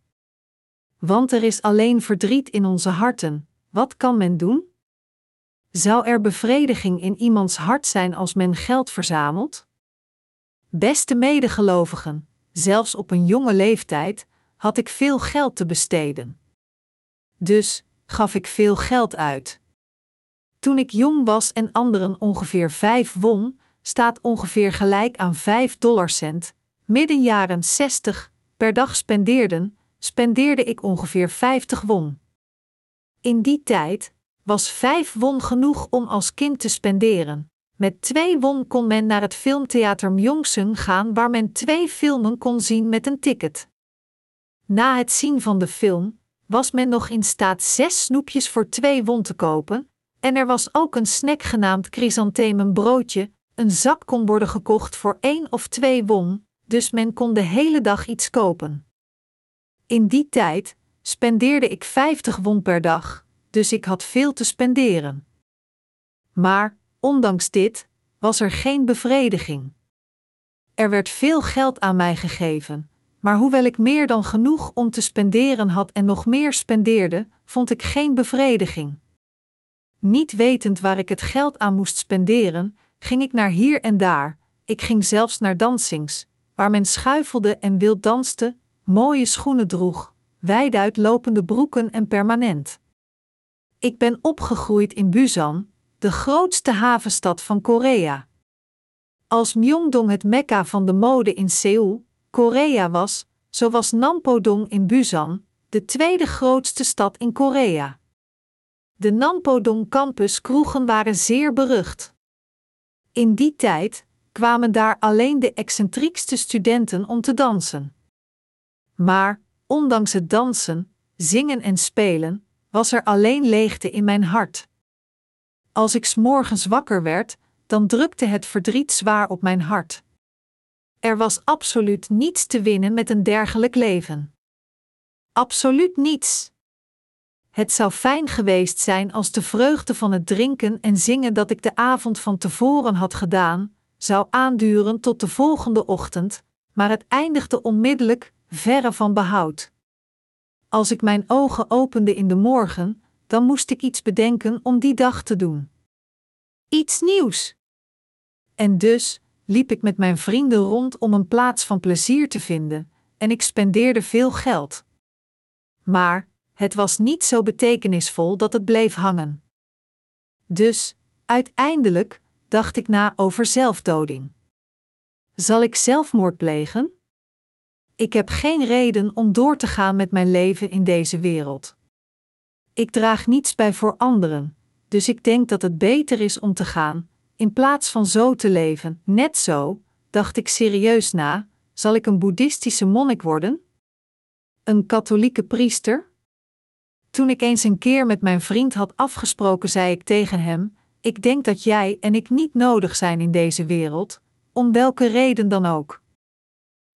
Want er is alleen verdriet in onze harten, wat kan men doen? Zou er bevrediging in iemands hart zijn als men geld verzamelt? Beste medegelovigen, zelfs op een jonge leeftijd had ik veel geld te besteden. Dus gaf ik veel geld uit. Toen ik jong was en anderen ongeveer vijf won, staat ongeveer gelijk aan 5 dollarcent, midden jaren 60, per dag spendeerden, spendeerde ik ongeveer 50 won. In die tijd was 5 won genoeg om als kind te spenderen. Met 2 won kon men naar het filmtheater Myeongsung gaan waar men twee filmen kon zien met een ticket. Na het zien van de film was men nog in staat 6 snoepjes voor 2 won te kopen, en er was ook een snack genaamd chrysanthemenbroodje, een zak kon worden gekocht voor 1 of 2 won, dus men kon de hele dag iets kopen. In die tijd spendeerde ik 50 won per dag, dus ik had veel te spenderen. Maar, ondanks dit, was er geen bevrediging. Er werd veel geld aan mij gegeven, maar hoewel ik meer dan genoeg om te spenderen had en nog meer spendeerde, vond ik geen bevrediging. Niet wetend waar ik het geld aan moest spenderen, ging ik naar hier en daar. Ik ging zelfs naar dansings, waar men schuifelde en wild danste, mooie schoenen droeg, wijduitlopende broeken en permanent. Ik ben opgegroeid in Busan, de grootste havenstad van Korea. Als Myeongdong het mekka van de mode in Seoul, Korea was, zo was Nampodong in Busan, de tweede grootste stad in Korea. De Nampodong campus kroegen waren zeer berucht. In die tijd kwamen daar alleen de excentriekste studenten om te dansen. Maar, ondanks het dansen, zingen en spelen, was er alleen leegte in mijn hart. Als ik s morgens wakker werd, dan drukte het verdriet zwaar op mijn hart. Er was absoluut niets te winnen met een dergelijk leven. Absoluut niets. Het zou fijn geweest zijn als de vreugde van het drinken en zingen dat ik de avond van tevoren had gedaan, zou aanduren tot de volgende ochtend, maar het eindigde onmiddellijk, verre van behoud. Als ik mijn ogen opende in de morgen, dan moest ik iets bedenken om die dag te doen. Iets nieuws. En dus liep ik met mijn vrienden rond om een plaats van plezier te vinden, en ik spendeerde veel geld. Maar het was niet zo betekenisvol dat het bleef hangen. Dus, uiteindelijk, dacht ik na over zelfdoding. Zal ik zelfmoord plegen? Ik heb geen reden om door te gaan met mijn leven in deze wereld. Ik draag niets bij voor anderen, dus ik denk dat het beter is om te gaan, in plaats van zo te leven. Net zo, dacht ik serieus na, zal ik een boeddhistische monnik worden? Een katholieke priester? Toen ik eens een keer met mijn vriend had afgesproken, zei ik tegen hem: Ik denk dat jij en ik niet nodig zijn in deze wereld, om welke reden dan ook.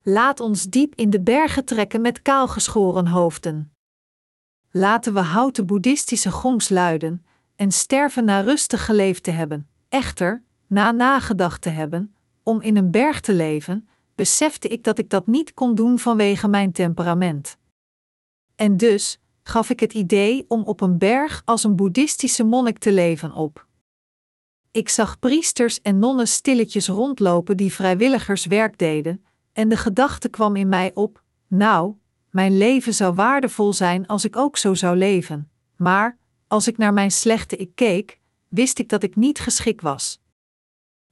Laat ons diep in de bergen trekken met kaalgeschoren hoofden. Laten we houten boeddhistische gongs luiden en sterven na rustig geleefd te hebben. Echter, na nagedacht te hebben, om in een berg te leven, besefte ik dat ik dat niet kon doen vanwege mijn temperament. En dus gaf ik het idee om op een berg als een boeddhistische monnik te leven op. Ik zag priesters en nonnen stilletjes rondlopen die vrijwilligerswerk deden, en de gedachte kwam in mij op: nou, mijn leven zou waardevol zijn als ik ook zo zou leven, maar als ik naar mijn slechte ik keek, wist ik dat ik niet geschikt was.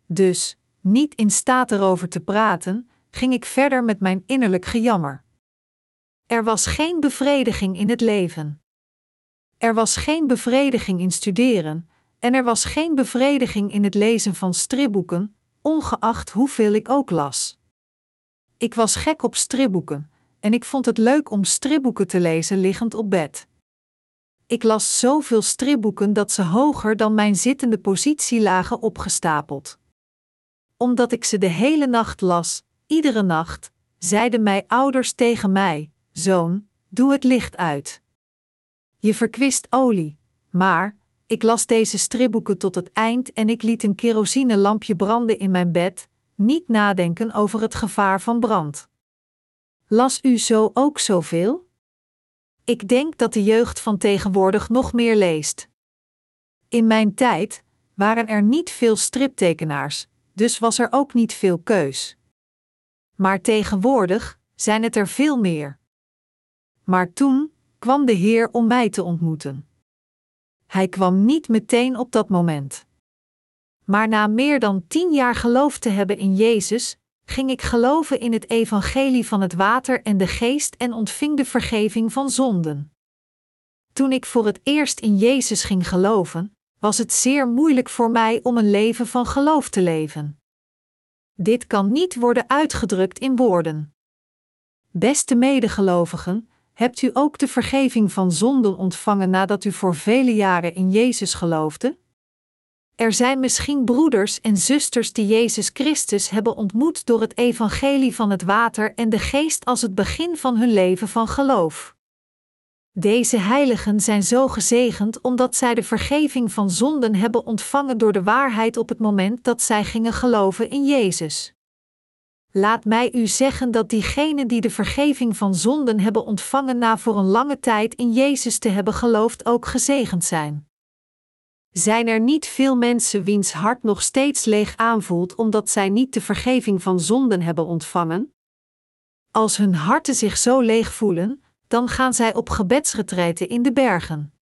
Dus, niet in staat erover te praten, ging ik verder met mijn innerlijk gejammer. Er was geen bevrediging in het leven. Er was geen bevrediging in studeren, en er was geen bevrediging in het lezen van stripboeken, ongeacht hoeveel ik ook las. Ik was gek op stripboeken, en ik vond het leuk om stripboeken te lezen liggend op bed. Ik las zoveel stripboeken dat ze hoger dan mijn zittende positie lagen opgestapeld. Omdat ik ze de hele nacht las, iedere nacht, zeiden mijn ouders tegen mij: Zoon, doe het licht uit. Je verkwist olie, maar ik las deze stripboeken tot het eind en ik liet een kerosinelampje branden in mijn bed, niet nadenken over het gevaar van brand. Las u zo ook zoveel? Ik denk dat de jeugd van tegenwoordig nog meer leest. In mijn tijd waren er niet veel striptekenaars, dus was er ook niet veel keus. Maar tegenwoordig zijn het er veel meer. Maar toen kwam de Heer om mij te ontmoeten. Hij kwam niet meteen op dat moment. Maar na meer dan tien jaar geloof te hebben in Jezus, ging ik geloven in het evangelie van het water en de geest en ontving de vergeving van zonden. Toen ik voor het eerst in Jezus ging geloven, was het zeer moeilijk voor mij om een leven van geloof te leven. Dit kan niet worden uitgedrukt in woorden. Beste medegelovigen, hebt u ook de vergeving van zonden ontvangen nadat u voor vele jaren in Jezus geloofde? Er zijn misschien broeders en zusters die Jezus Christus hebben ontmoet door het evangelie van het water en de geest als het begin van hun leven van geloof. Deze heiligen zijn zo gezegend omdat zij de vergeving van zonden hebben ontvangen door de waarheid op het moment dat zij gingen geloven in Jezus. Laat mij u zeggen dat diegenen die de vergeving van zonden hebben ontvangen na voor een lange tijd in Jezus te hebben geloofd ook gezegend zijn. Zijn er niet veel mensen wiens hart nog steeds leeg aanvoelt omdat zij niet de vergeving van zonden hebben ontvangen? Als hun harten zich zo leeg voelen, dan gaan zij op gebedsretreiten in de bergen.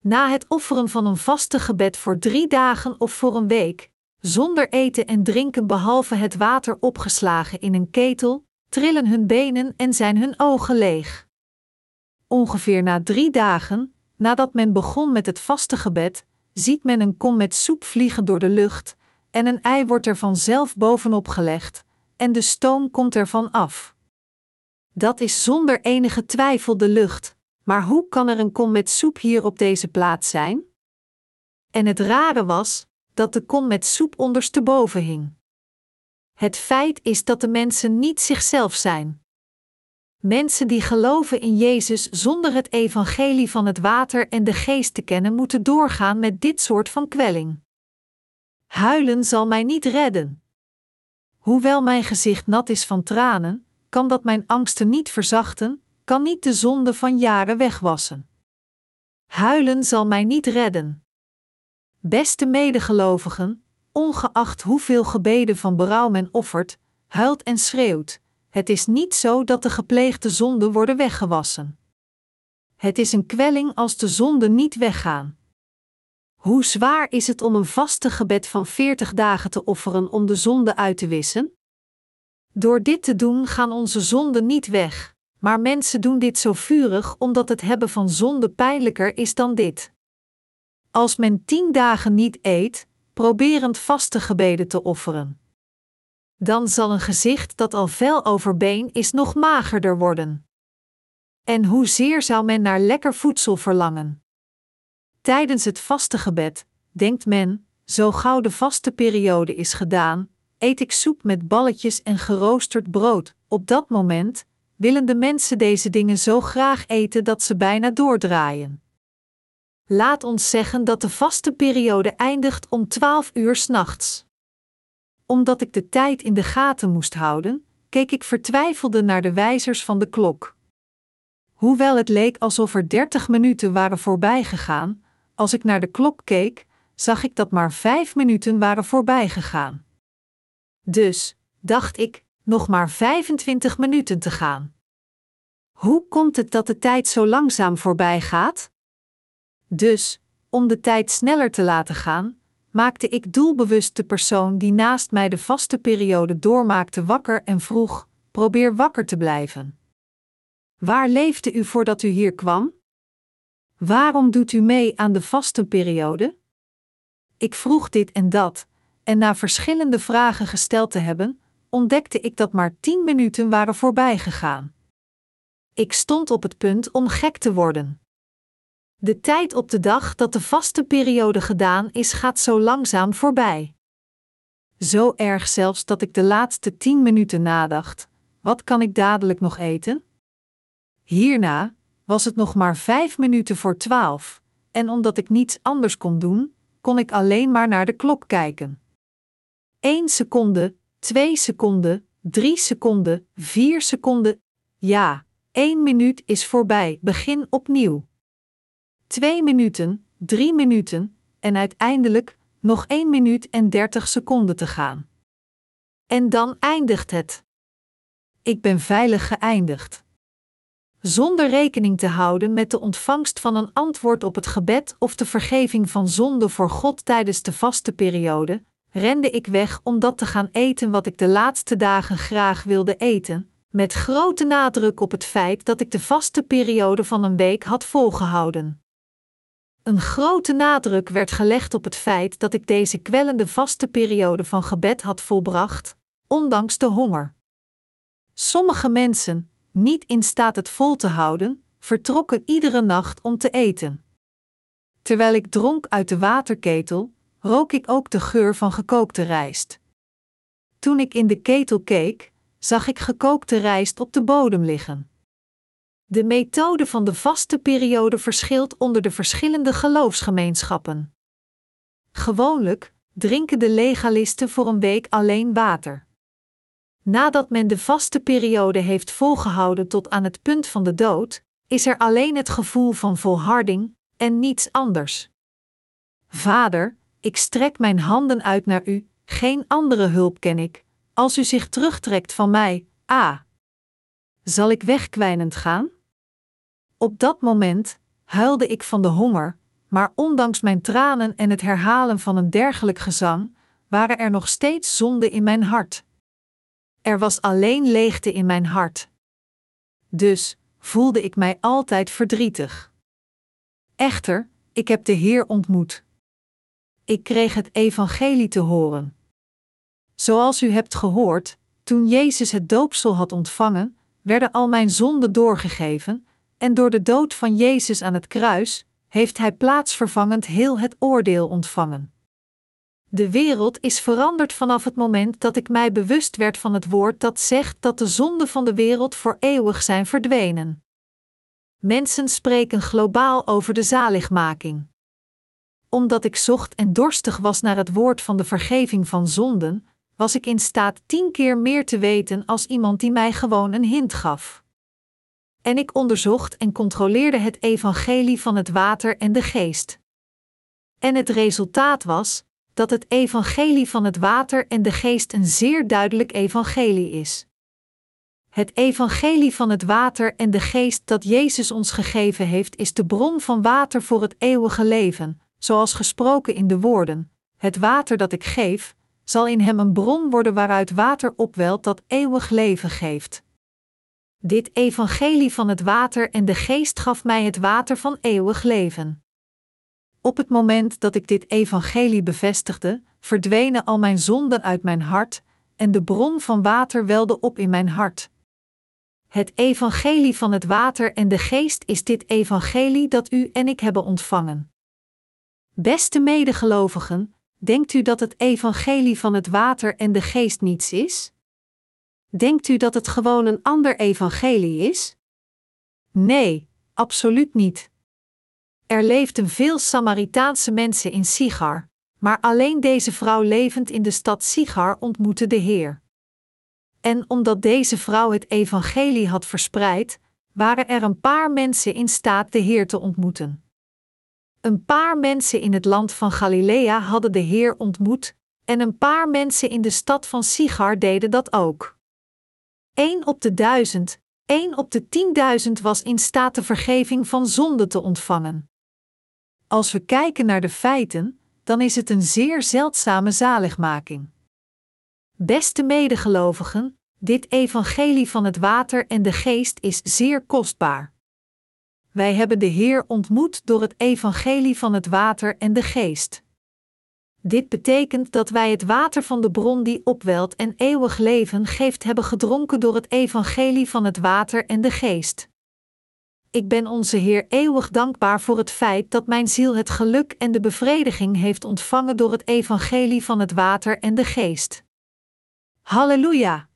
Na het offeren van een vaste gebed voor drie dagen of voor een week, zonder eten en drinken behalve het water opgeslagen in een ketel, trillen hun benen en zijn hun ogen leeg. Ongeveer na drie dagen, nadat men begon met het vaste gebed, ziet men een kom met soep vliegen door de lucht, en een ei wordt er vanzelf bovenop gelegd, en de stoom komt ervan af. Dat is zonder enige twijfel de lucht, maar hoe kan er een kom met soep hier op deze plaats zijn? En het rare was dat de kom met soep ondersteboven hing. Het feit is dat de mensen niet zichzelf zijn. Mensen die geloven in Jezus zonder het evangelie van het water en de geest te kennen, moeten doorgaan met dit soort van kwelling. Huilen zal mij niet redden. Hoewel mijn gezicht nat is van tranen, kan dat mijn angsten niet verzachten, kan niet de zonde van jaren wegwassen. Huilen zal mij niet redden. Beste medegelovigen, ongeacht hoeveel gebeden van berouw men offert, huilt en schreeuwt, het is niet zo dat de gepleegde zonden worden weggewassen. Het is een kwelling als de zonden niet weggaan. Hoe zwaar is het om een vaste gebed van 40 dagen te offeren om de zonde uit te wissen? Door dit te doen gaan onze zonden niet weg, maar mensen doen dit zo vurig omdat het hebben van zonde pijnlijker is dan dit. Als men tien dagen niet eet, proberend vaste gebeden te offeren dan zal een gezicht dat al vel over been is nog magerder worden. En hoezeer zou men naar lekker voedsel verlangen? Tijdens het vaste gebed denkt men, zo gauw de vaste periode is gedaan, eet ik soep met balletjes en geroosterd brood. Op dat moment willen de mensen deze dingen zo graag eten dat ze bijna doordraaien. Laat ons zeggen dat de vaste periode eindigt om 12 uur s'nachts omdat ik de tijd in de gaten moest houden, keek ik vertwijfelde naar de wijzers van de klok. Hoewel het leek alsof er dertig minuten waren voorbijgegaan, als ik naar de klok keek, zag ik dat maar vijf minuten waren voorbijgegaan. Dus, dacht ik, nog maar 25 minuten te gaan. Hoe komt het dat de tijd zo langzaam voorbij gaat? Dus, om de tijd sneller te laten gaan, maakte ik doelbewust de persoon die naast mij de vaste periode doormaakte wakker en vroeg: probeer wakker te blijven. Waar leefde u voordat u hier kwam? Waarom doet u mee aan de vastenperiode? Ik vroeg dit en dat, en na verschillende vragen gesteld te hebben, ontdekte ik dat maar tien minuten waren voorbijgegaan. Ik stond op het punt om gek te worden. De tijd op de dag dat de vaste periode gedaan is, gaat zo langzaam voorbij. Zo erg zelfs dat ik de laatste tien minuten nadacht: wat kan ik dadelijk nog eten? Hierna was het nog maar vijf minuten voor twaalf, en omdat ik niets anders kon doen, kon ik alleen maar naar de klok kijken. Eén seconde, twee seconden, drie seconden, vier seconden. Ja, één minuut is voorbij, begin opnieuw twee minuten, drie minuten en uiteindelijk nog één minuut en dertig seconden te gaan. En dan eindigt het. Ik ben veilig geëindigd. Zonder rekening te houden met de ontvangst van een antwoord op het gebed of de vergeving van zonde voor God tijdens de vaste periode, rende ik weg om dat te gaan eten wat ik de laatste dagen graag wilde eten, met grote nadruk op het feit dat ik de vaste periode van een week had volgehouden. Een grote nadruk werd gelegd op het feit dat ik deze kwellende vaste periode van gebed had volbracht, ondanks de honger. Sommige mensen, niet in staat het vol te houden, vertrokken iedere nacht om te eten. Terwijl ik dronk uit de waterketel, rook ik ook de geur van gekookte rijst. Toen ik in de ketel keek, zag ik gekookte rijst op de bodem liggen. De methode van de vaste periode verschilt onder de verschillende geloofsgemeenschappen. Gewoonlijk drinken de legalisten voor een week alleen water. Nadat men de vaste periode heeft volgehouden tot aan het punt van de dood, is er alleen het gevoel van volharding en niets anders. Vader, ik strek mijn handen uit naar u, geen andere hulp ken ik. Als u zich terugtrekt van mij, ah. Zal ik wegkwijnend gaan? Op dat moment huilde ik van de honger, maar ondanks mijn tranen en het herhalen van een dergelijk gezang, waren er nog steeds zonden in mijn hart. Er was alleen leegte in mijn hart. Dus voelde ik mij altijd verdrietig. Echter, ik heb de Heer ontmoet. Ik kreeg het evangelie te horen. Zoals u hebt gehoord, toen Jezus het doopsel had ontvangen, werden al mijn zonden doorgegeven, en door de dood van Jezus aan het kruis heeft Hij plaatsvervangend heel het oordeel ontvangen. De wereld is veranderd vanaf het moment dat ik mij bewust werd van het woord dat zegt dat de zonden van de wereld voor eeuwig zijn verdwenen. Mensen spreken globaal over de zaligmaking. Omdat ik zocht en dorstig was naar het woord van de vergeving van zonden, was ik in staat tien keer meer te weten als iemand die mij gewoon een hint gaf. En ik onderzocht en controleerde het evangelie van het water en de geest. En het resultaat was dat het evangelie van het water en de geest een zeer duidelijk evangelie is. Het evangelie van het water en de geest dat Jezus ons gegeven heeft, is de bron van water voor het eeuwige leven, zoals gesproken in de woorden: Het water dat ik geef, zal in hem een bron worden waaruit water opwelt dat eeuwig leven geeft. Dit evangelie van het water en de geest gaf mij het water van eeuwig leven. Op het moment dat ik dit evangelie bevestigde, verdwenen al mijn zonden uit mijn hart, en de bron van water welde op in mijn hart. Het evangelie van het water en de geest is dit evangelie dat u en ik hebben ontvangen. Beste medegelovigen, denkt u dat het evangelie van het water en de geest niets is? Denkt u dat het gewoon een ander evangelie is? Nee, absoluut niet. Er leefden veel Samaritaanse mensen in Sigar, maar alleen deze vrouw levend in de stad Sigar ontmoette de Heer. En omdat deze vrouw het evangelie had verspreid, waren er een paar mensen in staat de Heer te ontmoeten. Een paar mensen in het land van Galilea hadden de Heer ontmoet, en een paar mensen in de stad van Sigar deden dat ook. Eén op de duizend, één op de tienduizend was in staat de vergeving van zonde te ontvangen. Als we kijken naar de feiten, dan is het een zeer zeldzame zaligmaking. Beste medegelovigen, dit evangelie van het water en de geest is zeer kostbaar. Wij hebben de Heer ontmoet door het evangelie van het water en de geest. Dit betekent dat wij het water van de bron die opwelt en eeuwig leven geeft hebben gedronken door het evangelie van het water en de geest. Ik ben onze Heer eeuwig dankbaar voor het feit dat mijn ziel het geluk en de bevrediging heeft ontvangen door het evangelie van het water en de geest. Halleluja!